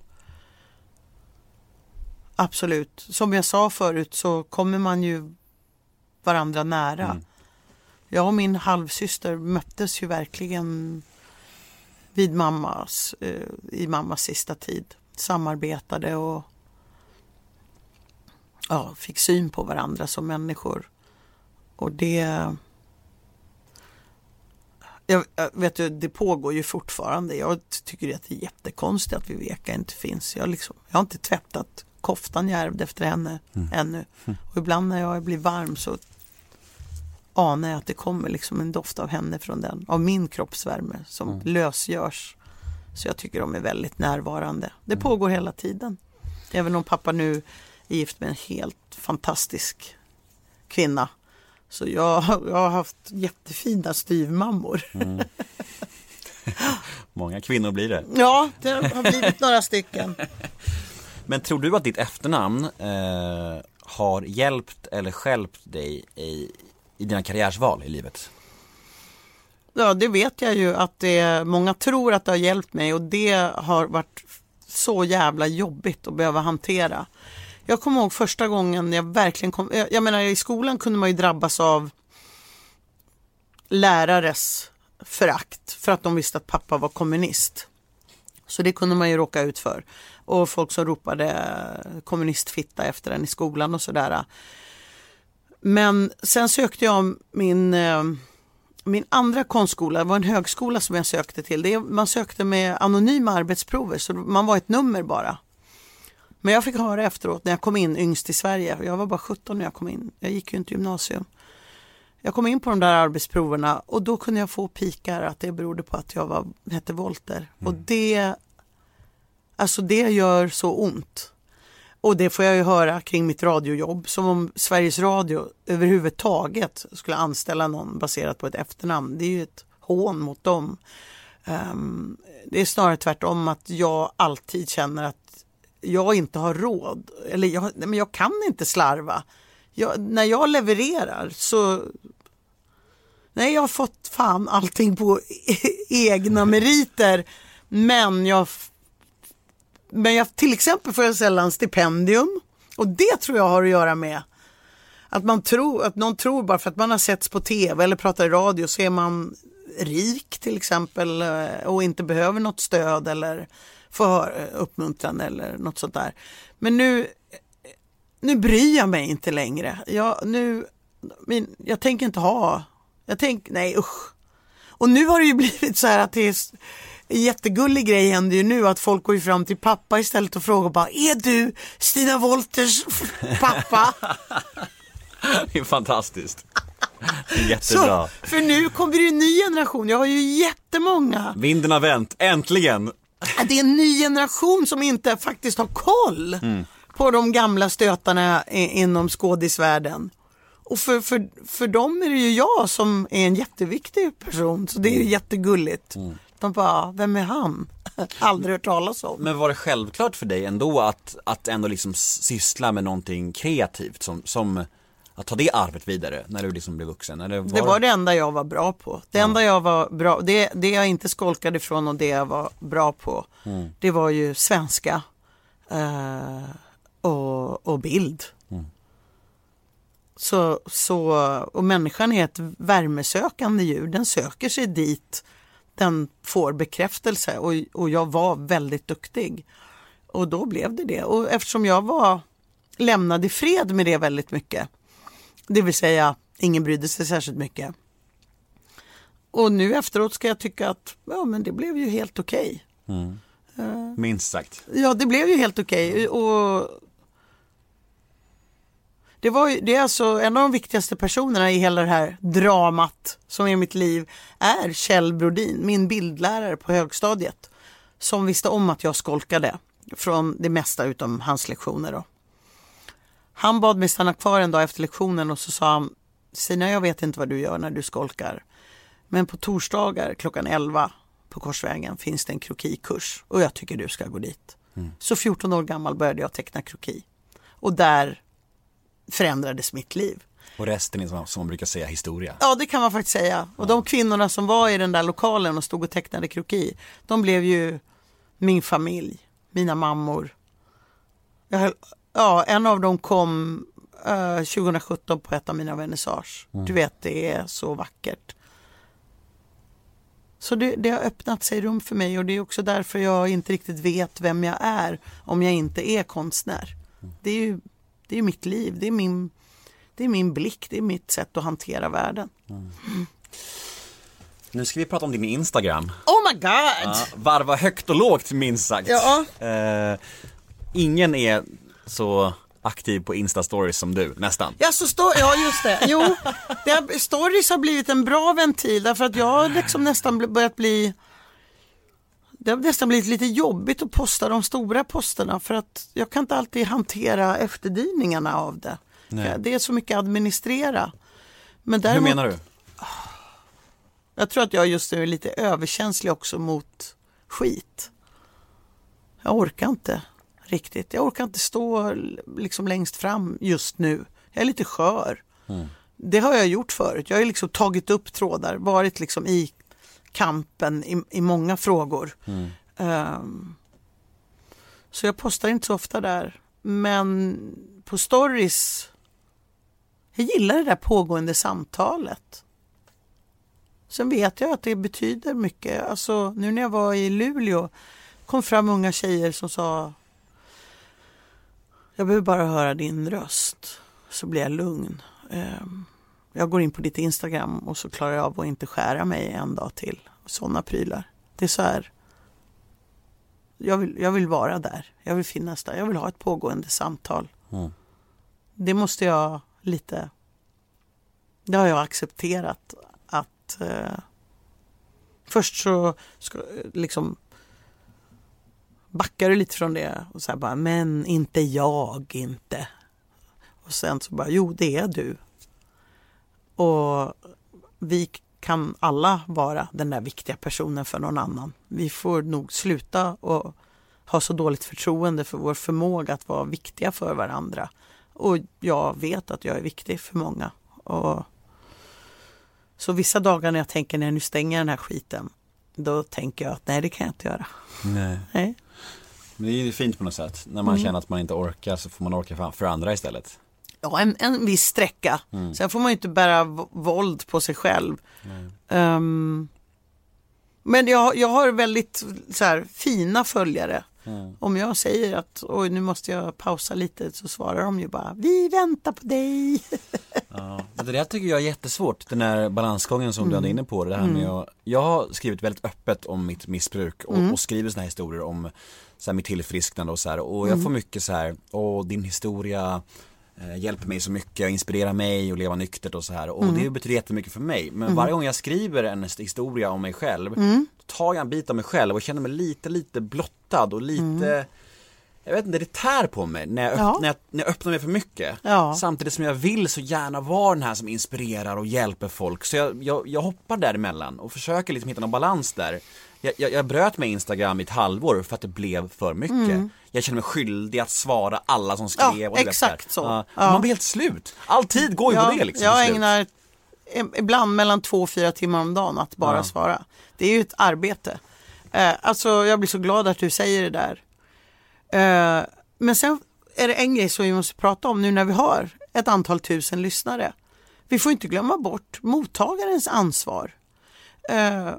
Absolut. Som jag sa förut så kommer man ju varandra nära. Jag och min halvsyster möttes ju verkligen vid mammas, eh, i mammas sista tid. Samarbetade och ja, fick syn på varandra som människor. Och det Jag, jag vet du, det pågår ju fortfarande. Jag tycker att det är jättekonstigt att Viveka inte finns. Jag, liksom, jag har inte tvättat koftan jag ärvde efter henne Mm. ännu. Och ibland när jag blir varm så anar jag att det kommer liksom en doft av henne från den, av min kroppsvärme som Mm. lösgörs. Så jag tycker de är väldigt närvarande. Det Mm. pågår hela tiden. Även om pappa nu är gift med en helt fantastisk kvinna. Så jag, jag har haft jättefina styvmammor. Mm. Många kvinnor blir det. Ja, det har blivit några stycken. Men tror du att ditt efternamn eh, har hjälpt eller stjälpt dig i, i dina karriärsval i livet? Ja, det vet jag ju att det, många tror att det har hjälpt mig och det har varit så jävla jobbigt att behöva hantera. Jag kommer ihåg första gången jag verkligen kom, jag, jag menar i skolan kunde man ju drabbas av lärares förakt för att de visste att pappa var kommunist. Så det kunde man ju råka ut för. Och folk som ropade kommunistfitta efter en i skolan och sådär. Men sen sökte jag min, eh, min andra konstskola, det var en högskola som jag sökte till. Det, man sökte med anonyma arbetsprover så man var ett nummer bara. Men jag fick höra efteråt när jag kom in yngst i Sverige, jag var bara 17 när jag kom in, jag gick ju inte gymnasium. Jag kom in på de där arbetsproverna och då kunde jag få pikar att det berodde på att jag var, hette Volter. Och det, alltså det gör så ont. Och det får jag ju höra kring mitt radiojobb, som om Sveriges Radio överhuvudtaget skulle anställa någon baserat på ett efternamn. Det är ju ett hån mot dem. Ehm, det är snarare tvärtom att jag alltid känner att jag inte har råd. Eller jag, nej, men jag kan inte slarva. Jag, när jag levererar så... Nej, jag har fått fan allting på egna meriter. Men jag men jag, till exempel får jag sällan stipendium. Och det tror jag har att göra med att man tror, att någon tror bara för att man har setts på tv eller pratar i radio så är man rik till exempel eh, och inte behöver något stöd eller får eh, uppmuntran eller något sånt där. Men nu, nu bryr jag mig inte längre. Jag, nu, min, jag tänker inte ha, jag tänker, nej usch. Och nu har det ju blivit så här att det är en jättegullig grej händer ju nu att folk går ju fram till pappa istället och frågar bara Är du Stina Wolters pappa? Det är fantastiskt. Jättebra. Så, för nu kommer det ju en ny generation. Jag har ju jättemånga. Vinden har vänt, äntligen! Det är en ny generation som inte faktiskt har koll Mm. på de gamla stötarna inom skådisvärlden. Och för, för, för dem är det ju jag som är en jätteviktig person, så det är ju jättegulligt. De bara, vem är han? Aldrig hört talas om. Men var det självklart för dig ändå att, att ändå liksom syssla med någonting kreativt som, som att ta det arvet vidare när du liksom blev vuxen? Eller var Det var det enda jag var bra på. Det enda jag var bra, det, det jag inte skolkade ifrån och det jag var bra på, Mm. det var ju svenska eh, och, och bild. Mm. Så, så, och människan är ett värmesökande djur, den söker sig dit den får bekräftelse och, och jag var väldigt duktig. Och då blev det det. Och eftersom jag var lämnad i fred med det väldigt mycket, det vill säga ingen brydde sig särskilt mycket. Och nu efteråt ska jag tycka att ja, men det blev ju helt okej. Mm. Eh, Minst sagt. Ja, det blev ju helt okej. Och det, var ju, det är alltså en av de viktigaste personerna i hela det här dramat som är mitt liv är Kjell Brodin, min bildlärare på högstadiet. Som visste om att jag skolkade från det mesta utom hans lektioner. Då. Han bad mig stanna kvar en dag efter lektionen och så sa han Sina, jag vet inte vad du gör när du skolkar. Men på torsdagar klockan 11 på Korsvägen finns det en krokikurs och jag tycker du ska gå dit. Så 14 år gammal började jag teckna kroki. Och där förändrades mitt liv. Och resten är som, som man brukar säga historia. Ja, det kan man faktiskt säga. Och de kvinnorna som var i den där lokalen och stod och tecknade kroki, de blev ju min familj, mina mammor. Jag höll, ja, en av dem kom eh, 2017 på ett av mina vernissage. Mm. Du vet, det är så vackert. Så det, det har öppnat sig rum för mig och det är också därför jag inte riktigt vet vem jag är om jag inte är konstnär. Det är ju det är mitt liv, det är min, det är min blick, det är mitt sätt att hantera världen. Nu ska vi prata om din Instagram. Oh my god! Ja, varva högt och lågt minst sagt. Ja. Eh, ingen är så aktiv på Insta-stories som du, nästan. Ja, så stå, ja just det. Jo, det har, stories har blivit en bra ventil därför att jag har liksom nästan börjat bli det har nästan blivit lite jobbigt att posta de stora posterna för att jag kan inte alltid hantera efterdyningarna av det. Nej. Det är så mycket att administrera. Men Hur däremot, menar du? Jag tror att jag just nu är lite överkänslig också mot skit. Jag orkar inte riktigt. Jag orkar inte stå liksom längst fram just nu. Jag är lite skör. Det har jag gjort förut. Jag har liksom tagit upp trådar, varit liksom i kampen i, i många frågor. Ehm, så jag postar inte så ofta där. Men på stories, jag gillar det där pågående samtalet. Sen vet jag att det betyder mycket. Alltså, nu när jag var i Luleå kom fram unga tjejer som sa Jag behöver bara höra din röst så blir jag lugn. Ehm, Jag går in på ditt Instagram och så klarar jag av att inte skära mig en dag till. Sådana prylar. Det är så här. Jag vill, jag vill vara där. Jag vill finnas där. Jag vill ha ett pågående samtal. Mm. Det måste jag lite det har jag accepterat att eh, först så ska, liksom backar du lite från det och så bara, men inte jag inte. Och sen så bara, jo det är du. Och vi kan alla vara den där viktiga personen för någon annan. Vi får nog sluta och ha så dåligt förtroende för vår förmåga att vara viktiga för varandra. Och jag vet att jag är viktig för många. Och så vissa dagar när jag tänker när jag nu stänger den här skiten, då tänker jag att nej det kan jag inte göra. Nej. Nej. Men det är ju fint på något sätt. När man Mm. känner att man inte orkar så får man orka för, för andra istället. Ja, en, en viss sträcka. Mm. Sen får man ju inte bära våld på sig själv. Ehm, men jag, jag har väldigt så här, fina följare. Mm. Om jag säger att oj, nu måste jag pausa lite så svarar de ju bara vi väntar på dig. Ja, det där tycker jag är jättesvårt, den här balansgången som du Mm. hade inne på. Det här med att, jag har skrivit väldigt öppet om mitt missbruk och, Mm. och skrivit såna här historier om så här, mitt tillfrisknande och så här. Och jag Mm. får mycket så här, åh din historia eh, hjälper mig så mycket, och inspirerar mig att leva nyktert och så här. Och Mm. det betyder jättemycket för mig. Men Mm. varje gång jag skriver en historia om mig själv, Mm. tar jag en bit av mig själv och känner mig lite, lite blottad och lite Mm. jag vet inte, det tär på mig när jag, öpp- Ja. när jag, när jag öppnar mig för mycket. Ja. Samtidigt som jag vill så gärna vara den här som inspirerar och hjälper folk. Så jag, jag, jag hoppar däremellan och försöker liksom hitta någon balans där. Jag, jag, jag bröt med Instagram i ett halvår för att det blev för mycket. Mm. Jag känner mig skyldig att svara alla som skrev. Ja, och du vet exakt så. Ja. Ja. Man blir helt slut. All tid går ju på det liksom. Jag ägnar ibland mellan två och fyra timmar om dagen att bara Ja. svara. Det är ju ett arbete. Eh, alltså jag blir så glad att du säger det där. Eh, men sen är det en grej som vi måste prata om nu när vi har ett antal tusen lyssnare. Vi får inte glömma bort mottagarens ansvar. Eh,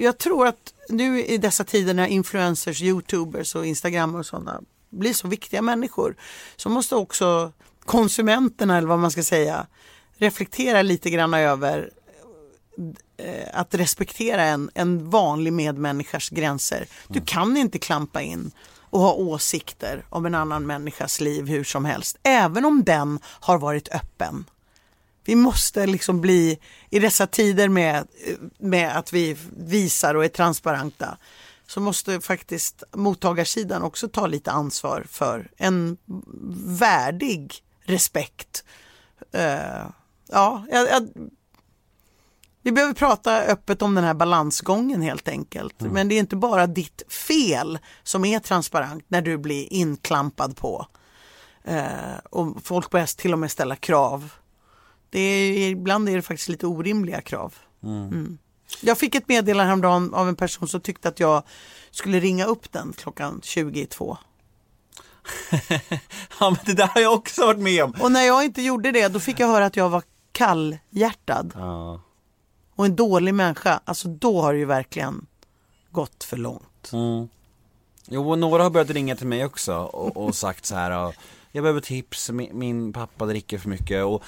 jag tror att nu i dessa tider när influencers, youtubers och instagrammare och sådana blir så viktiga människor så måste också konsumenterna eller vad man ska säga reflektera lite grann över eh, att respektera en, en vanlig medmänniskas gränser. Du kan inte klampa in och ha åsikter om en annan människas liv hur som helst, även om den har varit öppen. Vi måste liksom bli, i dessa tider med, med att vi visar och är transparenta, så måste faktiskt mottagarsidan också ta lite ansvar för en värdig respekt. Eh, ja, jag, jag, vi behöver prata öppet om den här balansgången helt enkelt. Men det är inte bara ditt fel som är transparent när du blir inklampad på. Eh, och folk börjar till och med ställa krav. Det är, ibland är det faktiskt lite orimliga krav. Mm. Jag fick ett meddelande häromdagen av en person som tyckte att jag skulle ringa upp den klockan 22. Ja men det där har jag också varit med om. Och när jag inte gjorde det då fick jag höra att jag var kallhjärtad Ja. och en dålig människa. Alltså då har det ju verkligen gått för långt. Mm. Jo, och några har börjat ringa till mig också och, och sagt så här. ja, Jag behöver tips, min, min pappa dricker för mycket och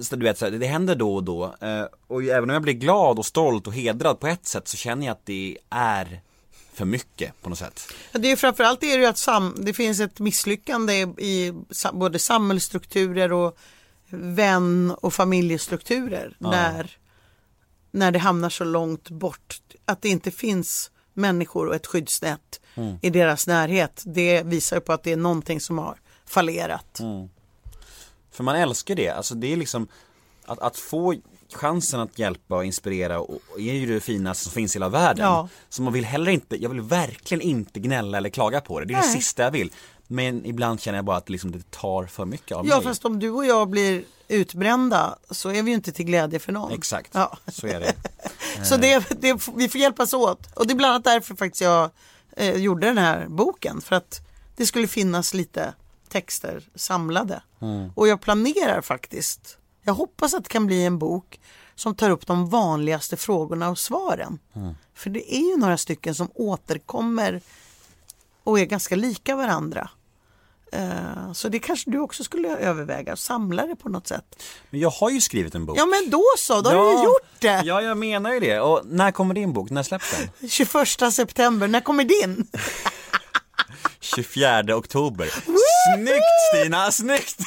så du vet, så här, det händer då och då. Eh, och även om jag blir glad och stolt och hedrad på ett sätt så känner jag att det är för mycket på något sätt. Ja, det är framförallt är det ju att sam, det finns ett misslyckande i både samhällsstrukturer och vän och familjestrukturer Ja. när, när det hamnar så långt bort. Att det inte finns människor och ett skyddsnät Mm. i deras närhet. Det visar på att det är någonting som har fallerat. Mm. För man älskar det, alltså det är liksom att, att få chansen att hjälpa och inspirera och, och är ju det finaste som finns i hela världen. Ja. Så man vill heller inte, jag vill verkligen inte gnälla eller klaga på det, det är det Nej. sista jag vill. Men ibland känner jag bara att liksom det tar för mycket av Ja mig. fast om du och jag blir utbrända så är vi ju inte till glädje för någon. Exakt, Ja. så är det. Så det, det, vi får hjälpas åt. Och det är bland annat därför faktiskt jag eh, gjorde den här boken. För att det skulle finnas lite texter samlade. Mm. Och jag planerar faktiskt, jag hoppas att det kan bli en bok som tar upp de vanligaste frågorna och svaren. Mm. För det är ju några stycken som återkommer och är ganska lika varandra. Eh, Så det kanske du också skulle överväga, samla det på något sätt. Men jag har ju skrivit en bok. Ja men då så, då har du gjort det. Ja, jag menar ju det. Och när kommer din bok? När släpps den? 21 september, när kommer din? 24 oktober. Snyggt Stina, snyggt!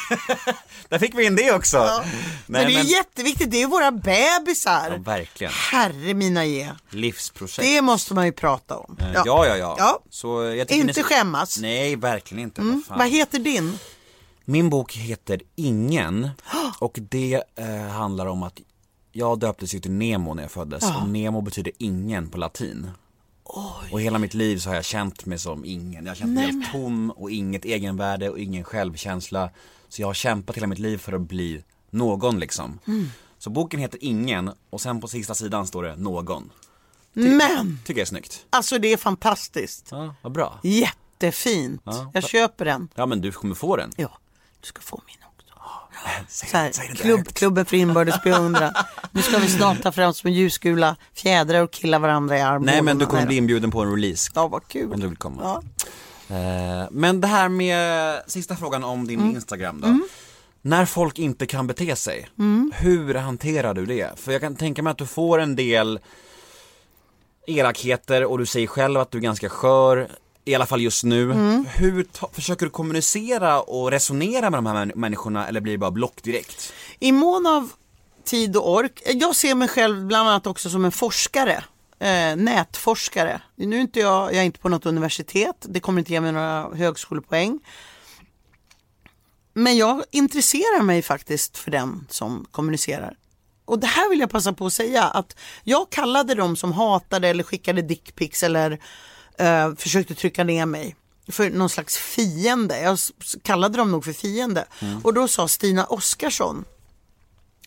Där fick vi in det också. Nej, men det är jätteviktigt, det är våra bebisar. Ja, verkligen. Herre mina ge. Livsprojekt. Det måste man ju prata om. Eh, Ja, ja, ja. Ja. Så jag tycker Inte ni... skämmas. Nej, verkligen inte. Mm. Vad. Vad heter din? Min bok heter Ingen och det eh, handlar om att jag döptes ju till Nemo när jag föddes Ja. och Nemo betyder ingen på latin. Och hela mitt liv så har jag känt mig som ingen. Jag har känt mig Nej, helt tom och inget egenvärde och ingen självkänsla. Så jag har kämpat hela mitt liv för att bli någon liksom. Mm. Så boken heter Ingen och sen på sista sidan står det Någon. Men, Tycker jag är snyggt. alltså det är fantastiskt. Ja, vad bra. Jättefint. Ja. Jag köper den. Ja men du kommer få den. Ja, du ska få min. Säg, Så här, säg klubb, klubben för inbördes beundran. Nu ska vi snart ta fram små ljusgula fjädrar och killa varandra i armbågarna. Nej men du kommer bli inbjuden på en release. Ja, vad kul. Om du vill komma. Ja. Eh, Men det här med sista frågan om din Mm. Instagram då. När folk inte kan bete sig, Mm. hur hanterar du det? För jag kan tänka mig att du får en del elakheter och du säger själv att du är ganska skör, i alla fall just nu. Mm. Hur försöker du kommunicera och resonera med de här män- människorna eller blir det bara block direkt? I mån av tid och ork. Jag ser mig själv bland annat också som en forskare. Eh, nätforskare. Nu är inte jag, jag är inte på något universitet. Det kommer inte ge mig några högskolepoäng. Men jag intresserar mig faktiskt för den som kommunicerar. Och det här vill jag passa på att säga att jag kallade dem som hatade eller skickade dickpics eller eh, försökte trycka ner mig för någon slags fiende. Jag kallade dem nog för fiende. Och då sa Stina Oskarsson,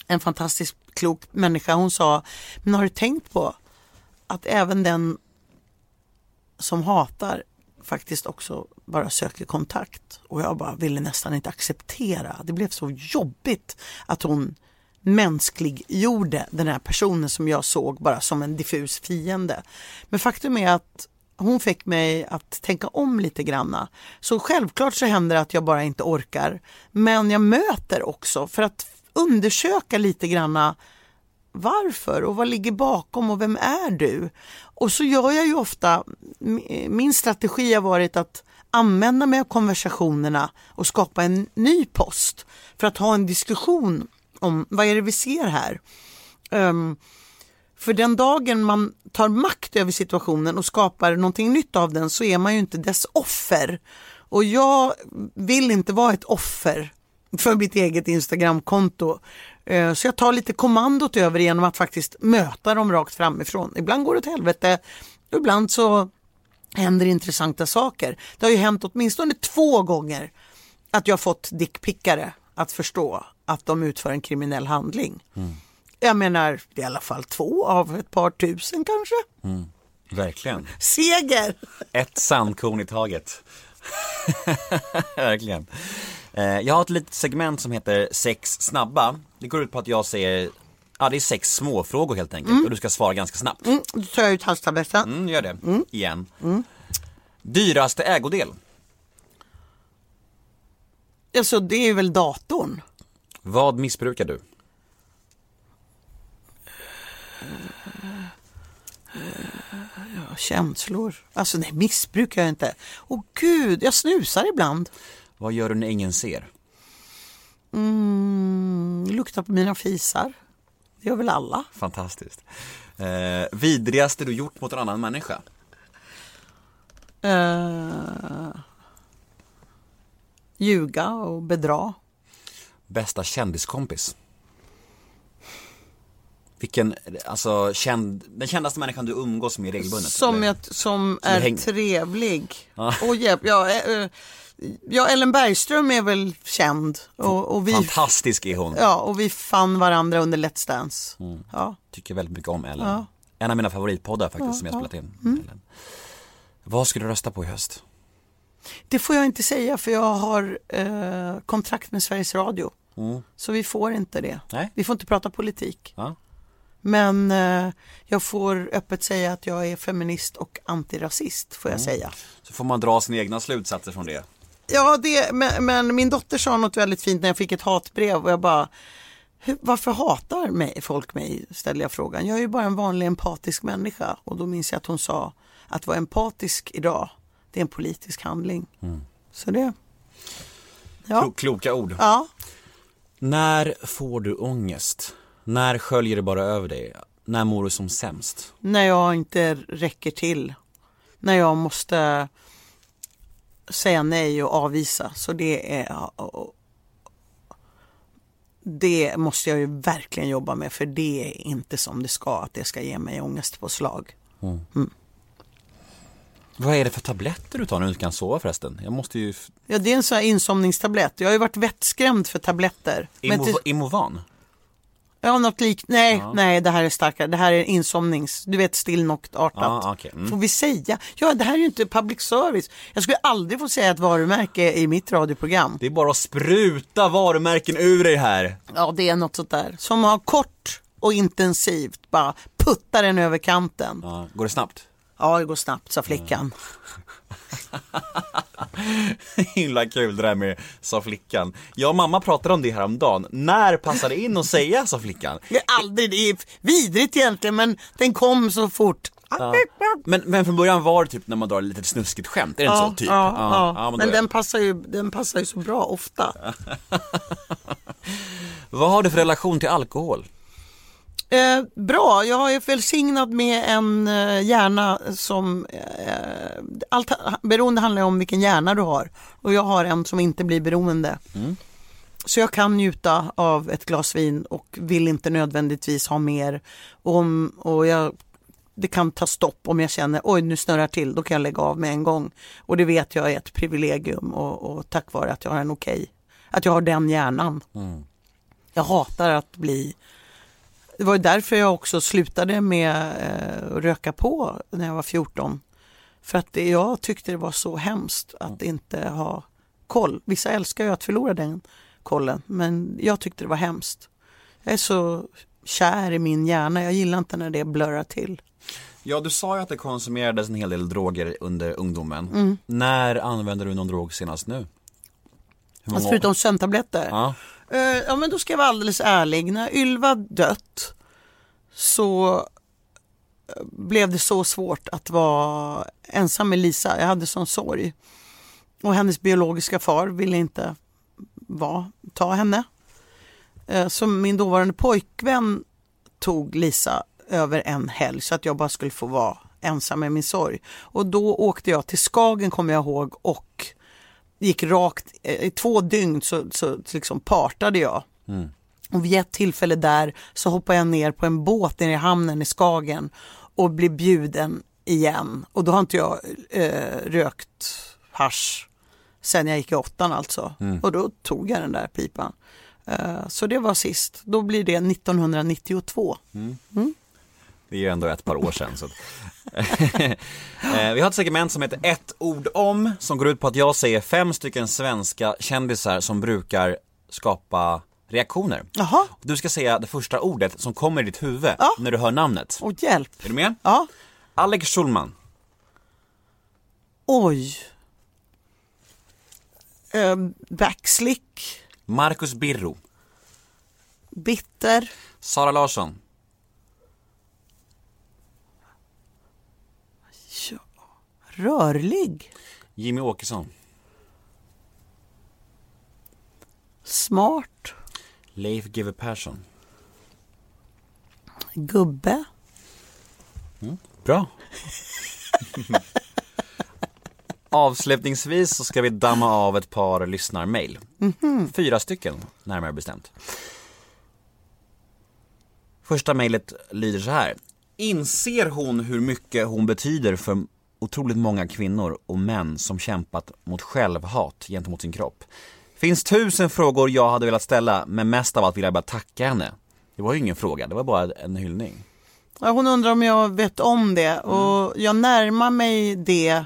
en fantastiskt klok människa, hon sa, men har du tänkt på att även den som hatar faktiskt också bara söker kontakt. Och jag bara ville nästan inte acceptera. Det blev så jobbigt att hon mänskliggjorde den här personen som jag såg bara som en diffus fiende. Men faktum är att hon fick mig att tänka om lite granna. Så självklart så händer det att jag bara inte orkar. Men jag möter också för att undersöka lite granna varför och vad ligger bakom och vem är du? Och så gör jag ju ofta, min strategi har varit att använda mig av konversationerna och skapa en ny post för att ha en diskussion om vad är det vi ser här? Um, för den dagen man tar makt över situationen och skapar någonting nytt av den så är man ju inte dess offer. Och jag vill inte vara ett offer för mitt eget Instagramkonto. Eh, så jag tar lite kommandot över genom att faktiskt möta dem rakt framifrån. Ibland går det åt helvete, ibland så händer intressanta saker. Det har ju hänt åtminstone två gånger att jag fått dickpickare att förstå att de utför en kriminell handling. Mm. Jag menar, det är i alla fall två av ett par tusen kanske. Mm. Verkligen. Seger! Ett sandkorn i taget. Verkligen. Eh, Jag har ett litet segment som heter sex snabba. Det går ut på att jag säger, ja det är sex småfrågor helt enkelt Mm. och du ska svara ganska snabbt. Mm, då tar jag ut halstabletten. Mm, gör det. Igen. Dyraste ägodel? Alltså det är väl datorn. Vad missbrukar du? Ja, känslor. Alltså nej, missbrukar jag inte. Åh gud, jag snusar ibland. Vad gör du när ingen ser? Mm, luktar på mina fisar. Det gör väl alla. Fantastiskt. Eh, vidrigaste du gjort mot en annan människa? Eh, ljuga och bedra. Bästa kändiskompis? Vilken, alltså känd, den kändaste människan du umgås med regelbundet? Som, jag, som är häng- trevlig. Ja. Och hjälp, ja, eh, ja, Ellen Bergström är väl känd. Och, och, vi, Fantastisk är hon. ja, och vi fann varandra under Let's Dance. Ja. Tycker väldigt mycket om Ellen. Ja. En av mina favoritpoddar faktiskt som jag ja. spelat in. Mm. Ellen. Vad ska du rösta på i höst? Det får jag inte säga för jag har eh, kontrakt med Sveriges Radio. Mm. Så vi får inte det. Nej. Vi får inte prata politik. Ja. Men eh, jag får öppet säga att jag är feminist och antirasist får jag Mm. säga. Så får man dra sina egna slutsatser från det. Ja, det, men, men min dotter sa något väldigt fint när jag fick ett hatbrev och jag bara "Hur- varför hatar mig, folk mig? ställde jag frågan. Jag är ju bara en vanlig empatisk människa och då minns jag att hon sa att vara empatisk idag, det är en politisk handling. Mm. Så det, ja. Klo- kloka ord. ja. När får du ångest? När sköljer det bara över dig? När mår du som sämst? när jag inte räcker till. När jag måste säga nej och avvisa. Så det är det måste jag ju verkligen jobba med för det är inte som det ska att det ska ge mig ångestpåslag. Mm. Vad är det för tabletter du tar när du inte kan sova förresten? Jag måste ju... Ja, det är en sån här insomningstablett. Jag har ju varit vettskrämd för tabletter. Men Imo- till- Imovan? Ja, något likt. Nej, Ja. nej, det här är starkare. Det här är insomnings, du vet stillnockt-artat. Ja, okej. Mm. Får vi säga? Ja, det här är ju inte public service. Jag skulle aldrig få säga ett varumärke i mitt radioprogram. Det är bara att spruta varumärken ur dig här. Ja, det är något sånt där. Som har kort och intensivt bara puttar den över kanten. Ja, går det snabbt? Ja, det går snabbt, sa flickan. Himla kul det där med sa flickan. Jag och mamma pratade om det här om dagen. När passar det in att säga sa flickan? Det är aldrig, det är vidrigt egentligen, men den kom så fort. Ja. Men, men från början var det typ när man drar ett litet snuskigt skämt, är det inte så? Typ? Ja, ja. men men då- den passar, ju, den passar ju så bra ofta. Vad har du för relation till alkohol? Eh, bra, jag är välsignad med en eh, hjärna som, eh, allt, beroende handlar om vilken hjärna du har och jag har en som inte blir beroende. Mm. Så jag kan njuta av ett glas vin och vill inte nödvändigtvis ha mer. Om, och jag, det kan ta stopp om jag känner oj nu snurrar till, då kan jag lägga av med en gång. Och det vet jag är ett privilegium och, och tack vare att jag har en okej, att jag har den hjärnan. Mm. Jag hatar att bli det var ju därför jag också slutade med eh, att röka på när jag var 14. För att det, jag tyckte det var så hemskt att inte ha koll. Vissa älskar ju att förlora den kollen, men jag tyckte det var hemskt. Jag är så kär i min hjärna, jag gillar inte när det blurrar till. Ja, du sa ju att det konsumerades en hel del droger under ungdomen. Mm. När använde du någon drog senast nu? Alltså förutom sömntabletter. Ja. Eh, ja men då ska jag vara alldeles ärlig. När Ylva dött så eh, blev det så svårt att vara ensam med Lisa. Jag hade sån sorg. Och hennes biologiska far ville inte vara, ta henne. Eh, så min dåvarande pojkvän tog Lisa över en helg så att jag bara skulle få vara ensam med min sorg. Och då åkte jag till Skagen kommer jag ihåg och gick rakt, eh, i två dygn så, så liksom partade jag. Mm. Och vid ett tillfälle där så hoppade jag ner på en båt nere i hamnen i Skagen och blev bjuden igen. Och då har inte jag eh, rökt hasch sen jag gick i åttan alltså. Mm. Och då tog jag den där pipan. Eh, så det var sist. Då blir det 1992. Mm. Det är ju ändå ett par år sedan. Så. Eh, Vi har ett segment som heter ett ord om, som går ut på att jag säger fem stycken svenska kändisar som brukar skapa reaktioner. Jaha, Du ska säga det första ordet som kommer i ditt huvud Ja. när du hör namnet. och hjälp. Är du med? Ja, Alex Schulman, oj. Eh, backslick, Marcus Birro, bitter, Sara Larsson, Rörlig. Jimmy Åkesson. Smart. Leif GW Persson. Gubbe. Bra. Avslutningsvis så ska vi damma av ett par lyssnarmail. Mhm. Fyra stycken, närmare bestämt. Första mejlet lyder så här. Inser hon hur mycket hon betyder för otroligt många kvinnor och män som kämpat mot självhat gentemot sin kropp? Finns tusen frågor jag hade velat ställa, men mest av allt vill jag bara tacka henne. Det var ju ingen fråga, det var bara en hyllning. Ja, hon undrar om jag vet om det och jag närmar mig det.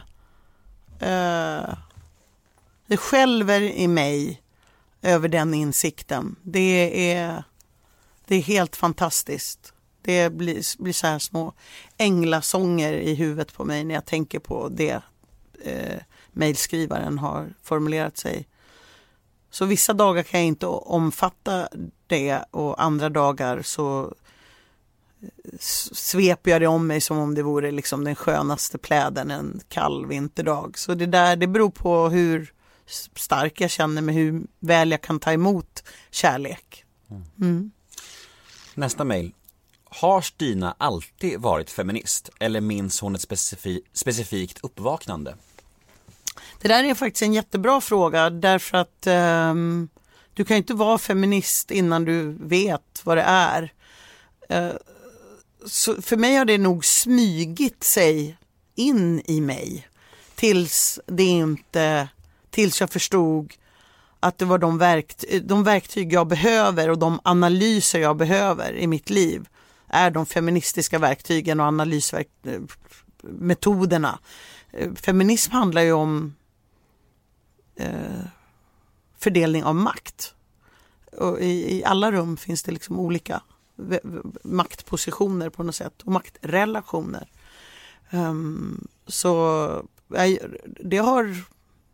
Eh, det skälver i mig över den insikten. Det är, det är helt fantastiskt. Det blir, blir så här små änglasånger i huvudet på mig när jag tänker på det eh, mejlskrivaren har formulerat sig. Så vissa dagar kan jag inte omfatta det och andra dagar så sveper jag det om mig som om det vore liksom den skönaste pläden en kall vinterdag. Så det där, det beror på hur stark jag känner mig, hur väl jag kan ta emot kärlek. Mm. Nästa mejl. Har Stina alltid varit feminist eller minns hon ett specifi- specifikt uppvaknande? Det där är faktiskt en jättebra fråga därför att um, du kan ju inte vara feminist innan du vet vad det är. Uh, så för mig har det nog smygit sig in i mig tills det inte, tills jag förstod att det var de, verktyg, de verktyg jag behöver och de analyser jag behöver i mitt liv är de feministiska verktygen och analysmetoderna. Eh, feminism handlar ju om eh, fördelning av makt. Och i, I alla rum finns det liksom olika maktpositioner på något sätt och maktrelationer. Um, så jag, det, har,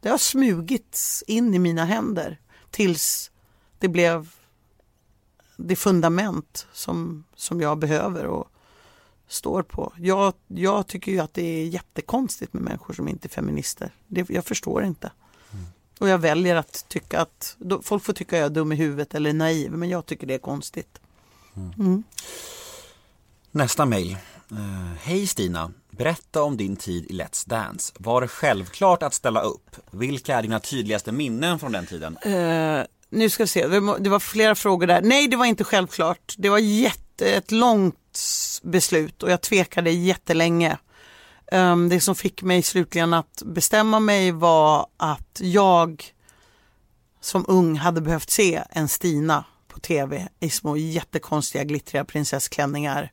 det har smugits in i mina händer tills det blev det fundament som, som jag behöver och står på. Jag, jag tycker ju att det är jättekonstigt med människor som inte är feminister. Det, jag förstår inte. Och jag väljer att tycka att, då, folk får tycka jag är dum i huvudet eller naiv, men jag tycker det är konstigt. Mm. Nästa mejl. Eh, Hej Stina, berätta om din tid i Let's Dance. Var det självklart att ställa upp? Vilka är dina tydligaste minnen från den tiden? Eh, nu ska vi se, det var flera frågor där. Nej, det var inte självklart. Det var jätte, ett långt beslut och jag tvekade jättelänge. Um, det som fick mig slutligen att bestämma mig var att jag som ung hade behövt se en Stina på tv i små jättekonstiga glittriga prinsessklänningar.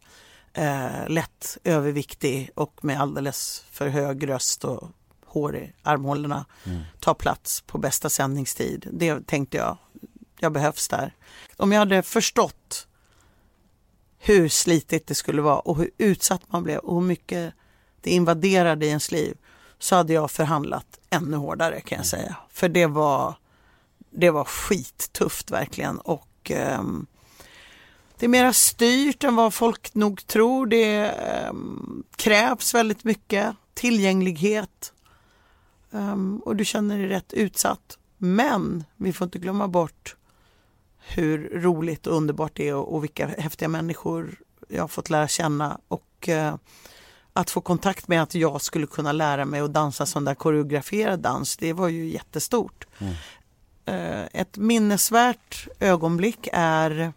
Uh, lätt överviktig och med alldeles för hög röst och hår i armhålorna ta plats på bästa sändningstid. Det tänkte jag, jag behövs där. Om jag hade förstått hur slitigt det skulle vara och hur utsatt man blev och hur mycket det invaderade i ens liv så hade jag förhandlat ännu hårdare kan jag säga. För det var, det var skittufft verkligen och ehm, det är mera styrt än vad folk nog tror. Det ehm, krävs väldigt mycket tillgänglighet Ehm, och du känner dig rätt utsatt. Men vi får inte glömma bort hur roligt och underbart det är och, och vilka häftiga människor jag har fått lära känna och eh, att få kontakt med att jag skulle kunna lära mig att dansa sån där koreograferad dans, det var ju jättestort. Eh, ett minnesvärt ögonblick är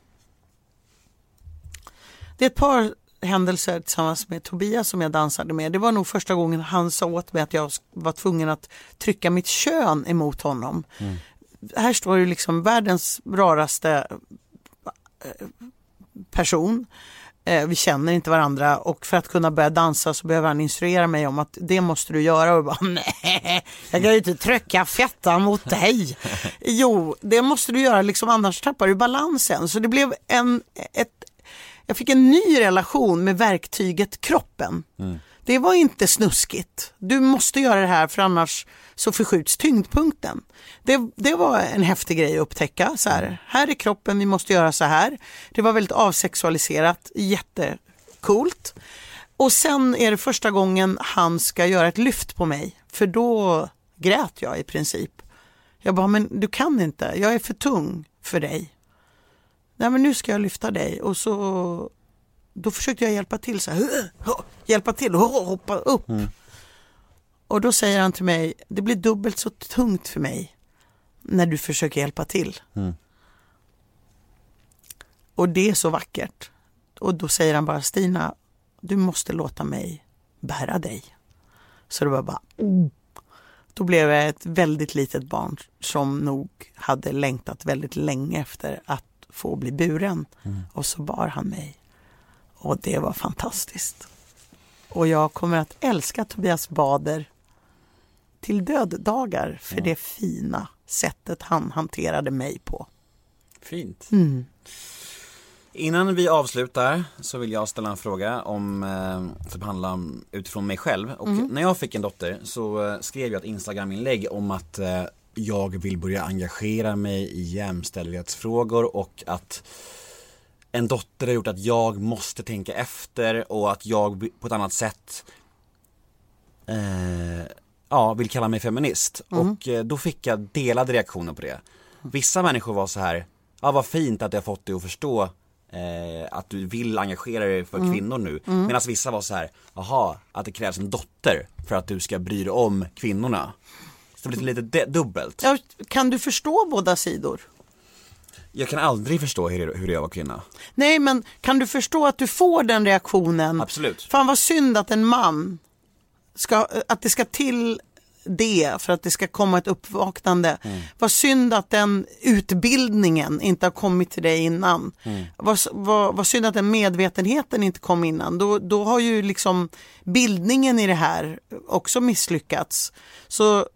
det är ett par händelser tillsammans med Tobias som jag dansade med. Det var nog första gången han sa åt mig att jag var tvungen att trycka mitt kön emot honom. Här står ju liksom världens raraste eh, person. Eh, Vi känner inte varandra och för att kunna börja dansa så behöver han instruera mig om att det måste du göra. Och jag bara, nej, jag kan ju inte trycka fettan mot dig. Jo, det måste du göra, liksom, annars tappar du balansen. Så det blev en, ett, jag fick en ny relation med verktyget kroppen. Det var inte snuskigt. Du måste göra det här för annars så förskjuts tyngdpunkten. Det, det var en häftig grej att upptäcka. Så här, här är kroppen, vi måste göra så här. Det var väldigt avsexualiserat, jättecoolt. Och sen är det första gången han ska göra ett lyft på mig. För då grät jag i princip. Jag bara, men du kan inte, jag är för tung för dig. Nej men nu ska jag lyfta dig och så då försökte jag hjälpa till så här, hjälpa till och hoppa upp. Och då säger han till mig, det blir dubbelt så tungt för mig när du försöker hjälpa till. Mm. Och det är så vackert. Och då säger han bara, Stina, du måste låta mig bära dig. Så det var bara, mm. då blev jag ett väldigt litet barn som nog hade längtat väldigt länge efter att få bli buren. Mm. Och så bar han mig. Och det var fantastiskt. Och jag kommer att älska Tobias Bader till döddagar för det fina sättet han hanterade mig på. Fint. Mm. Innan vi avslutar så vill jag ställa en fråga om, eh, som handlar om utifrån mig själv. Och Mm. när jag fick en dotter så eh, skrev jag ett Instagram-inlägg om att eh, jag vill börja engagera mig i jämställdhetsfrågor och att en dotter har gjort att jag måste tänka efter och att jag på ett annat sätt eh, ja, vill kalla mig feminist. Mm. Och eh, då fick jag delade reaktioner på det. Vissa människor var så här, ja vad fint att jag fått dig att förstå eh, att du vill engagera dig för Mm. kvinnor nu. Mm. Medan vissa var så här, jaha, att det krävs en dotter för att du ska bry dig om kvinnorna. Så det blir lite dubbelt. Ja, kan du förstå båda sidor? Jag kan aldrig förstå hur det, hur det är att vara kvinna. Nej, men kan du förstå att du får den reaktionen? Absolut. Fan vad synd att en man ska, att det ska till det för att det ska komma ett uppvaknande. Mm. Vad synd att den utbildningen inte har kommit till dig innan. Mm. Vad, vad, vad synd att den medvetenheten inte kom innan. Då, då har ju liksom bildningen i det här också misslyckats. Så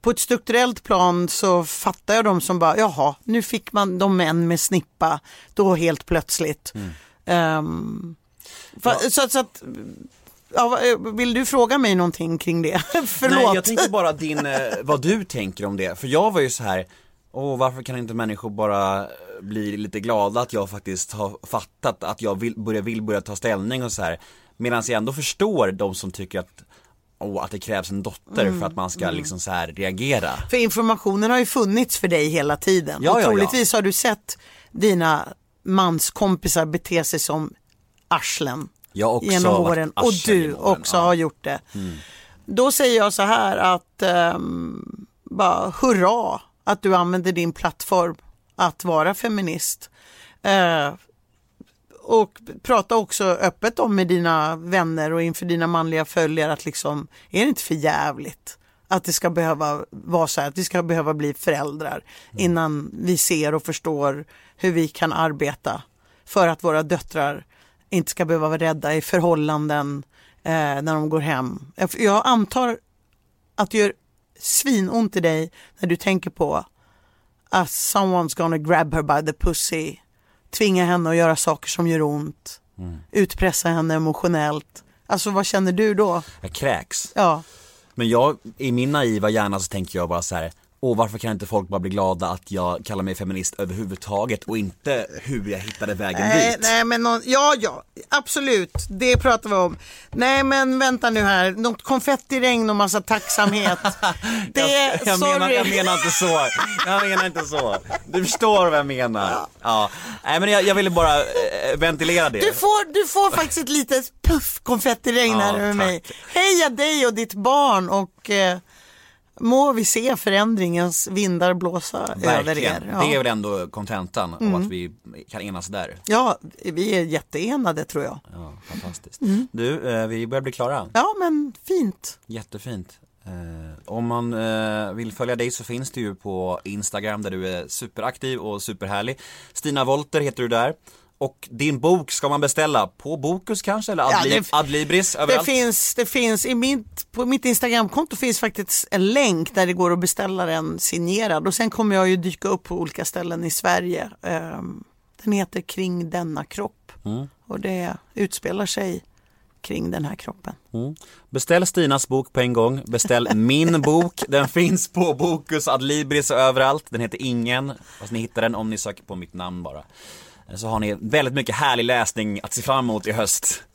på ett strukturellt plan så fattar jag dem som bara, jaha, nu fick man de män med snippa, då helt plötsligt. Ehm, fa- så, så att, ja, vad- vill du fråga mig någonting kring det? Förlåt. Nej, jag tänker bara din, eh, vad du tänker om det. För jag var ju så här, åh varför kan inte människor bara bli lite glada att jag faktiskt har fattat att jag vill börja, vill börja ta ställning och så här. Medan jag ändå förstår de som tycker att, åh, att det krävs en dotter Mm, för att man ska mm. liksom så här reagera. För informationen har ju funnits för dig hela tiden. Ja, och ja, ja. troligtvis har du sett dina manskompisar bete sig som arslen genom åren. Och du åren, också ja. har gjort det. Mm. Då säger jag så här att um, bara hurra att du använder din plattform att vara feminist. Eh, och prata också öppet om med dina vänner och inför dina manliga följare att liksom, är det inte för jävligt att det ska behöva vara så här, att vi ska behöva bli föräldrar innan vi ser och förstår hur vi kan arbeta för att våra döttrar inte ska behöva vara rädda i förhållanden eh, när de går hem. Jag- Jag antar att det gör svinont i dig när du tänker på att someone's gonna grab her by the pussy, tvinga henne att göra saker som gör ont, Mm. utpressa henne emotionellt. Alltså vad känner du då? Jag kräks. Ja, Men jag, i min naiva hjärna så tänker jag bara så här. Åh varför kan inte folk bara bli glada att jag kallar mig feminist överhuvudtaget och inte hur jag hittade vägen nej, dit? nej men någon, ja, ja, absolut, det pratar vi om. Nej men vänta nu här, något konfettiregn och massa tacksamhet. Det, jag, jag, sorry. menar, jag menar inte så, jag menar inte så. Du förstår vad jag menar. Ja. Nej men jag, jag ville bara eh, ventilera det. Du får, du får faktiskt ett litet puff konfettiregn här Ja, över tack. mig. Heja dig och ditt barn och eh, må vi se förändringens vindar blåsa över Verkligen. er. Det är Ja. väl ändå kontentan Mm. och att vi kan enas där. ja, vi är jätteenade tror jag. Ja, fantastiskt. Mm. Du, eh, vi börjar bli klara. Ja, men fint. Jättefint. Eh, om man eh, vill följa dig så finns det ju på Instagram där du är superaktiv och superhärlig. Stina Wolter heter du där. Och din bok ska man beställa på Bokus kanske eller Ja, Adli- det- Adlibris Det överallt? finns, det finns i mitt, på mitt Instagramkonto finns faktiskt en länk där det går att beställa den signerad och sen kommer jag ju dyka upp på olika ställen i Sverige. Ehm, Den heter Kring denna kropp Mm. och det utspelar sig kring den här kroppen. Mm. Beställ Stinas bok på en gång, beställ min bok, den finns på Bokus, Adlibris och överallt, den heter Ingen, fast ni hittar den om ni söker på mitt namn bara. Så har ni väldigt mycket härlig läsning att se fram emot i höst.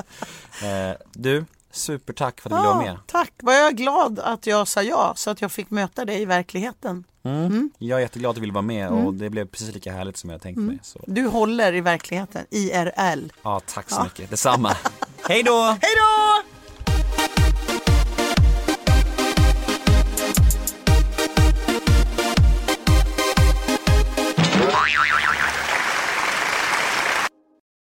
Eh, Du, supertack för att du ville vara med. tack, vad jag är glad att jag sa ja så att jag fick möta dig i verkligheten. Mm. Jag är jätteglad att du ville vara med och Mm. det blev precis lika härligt som jag tänkt mig. Så. Du håller i verkligheten, IRL. Ja, tack så Ja. mycket. Detsamma. Hej då! Hej då!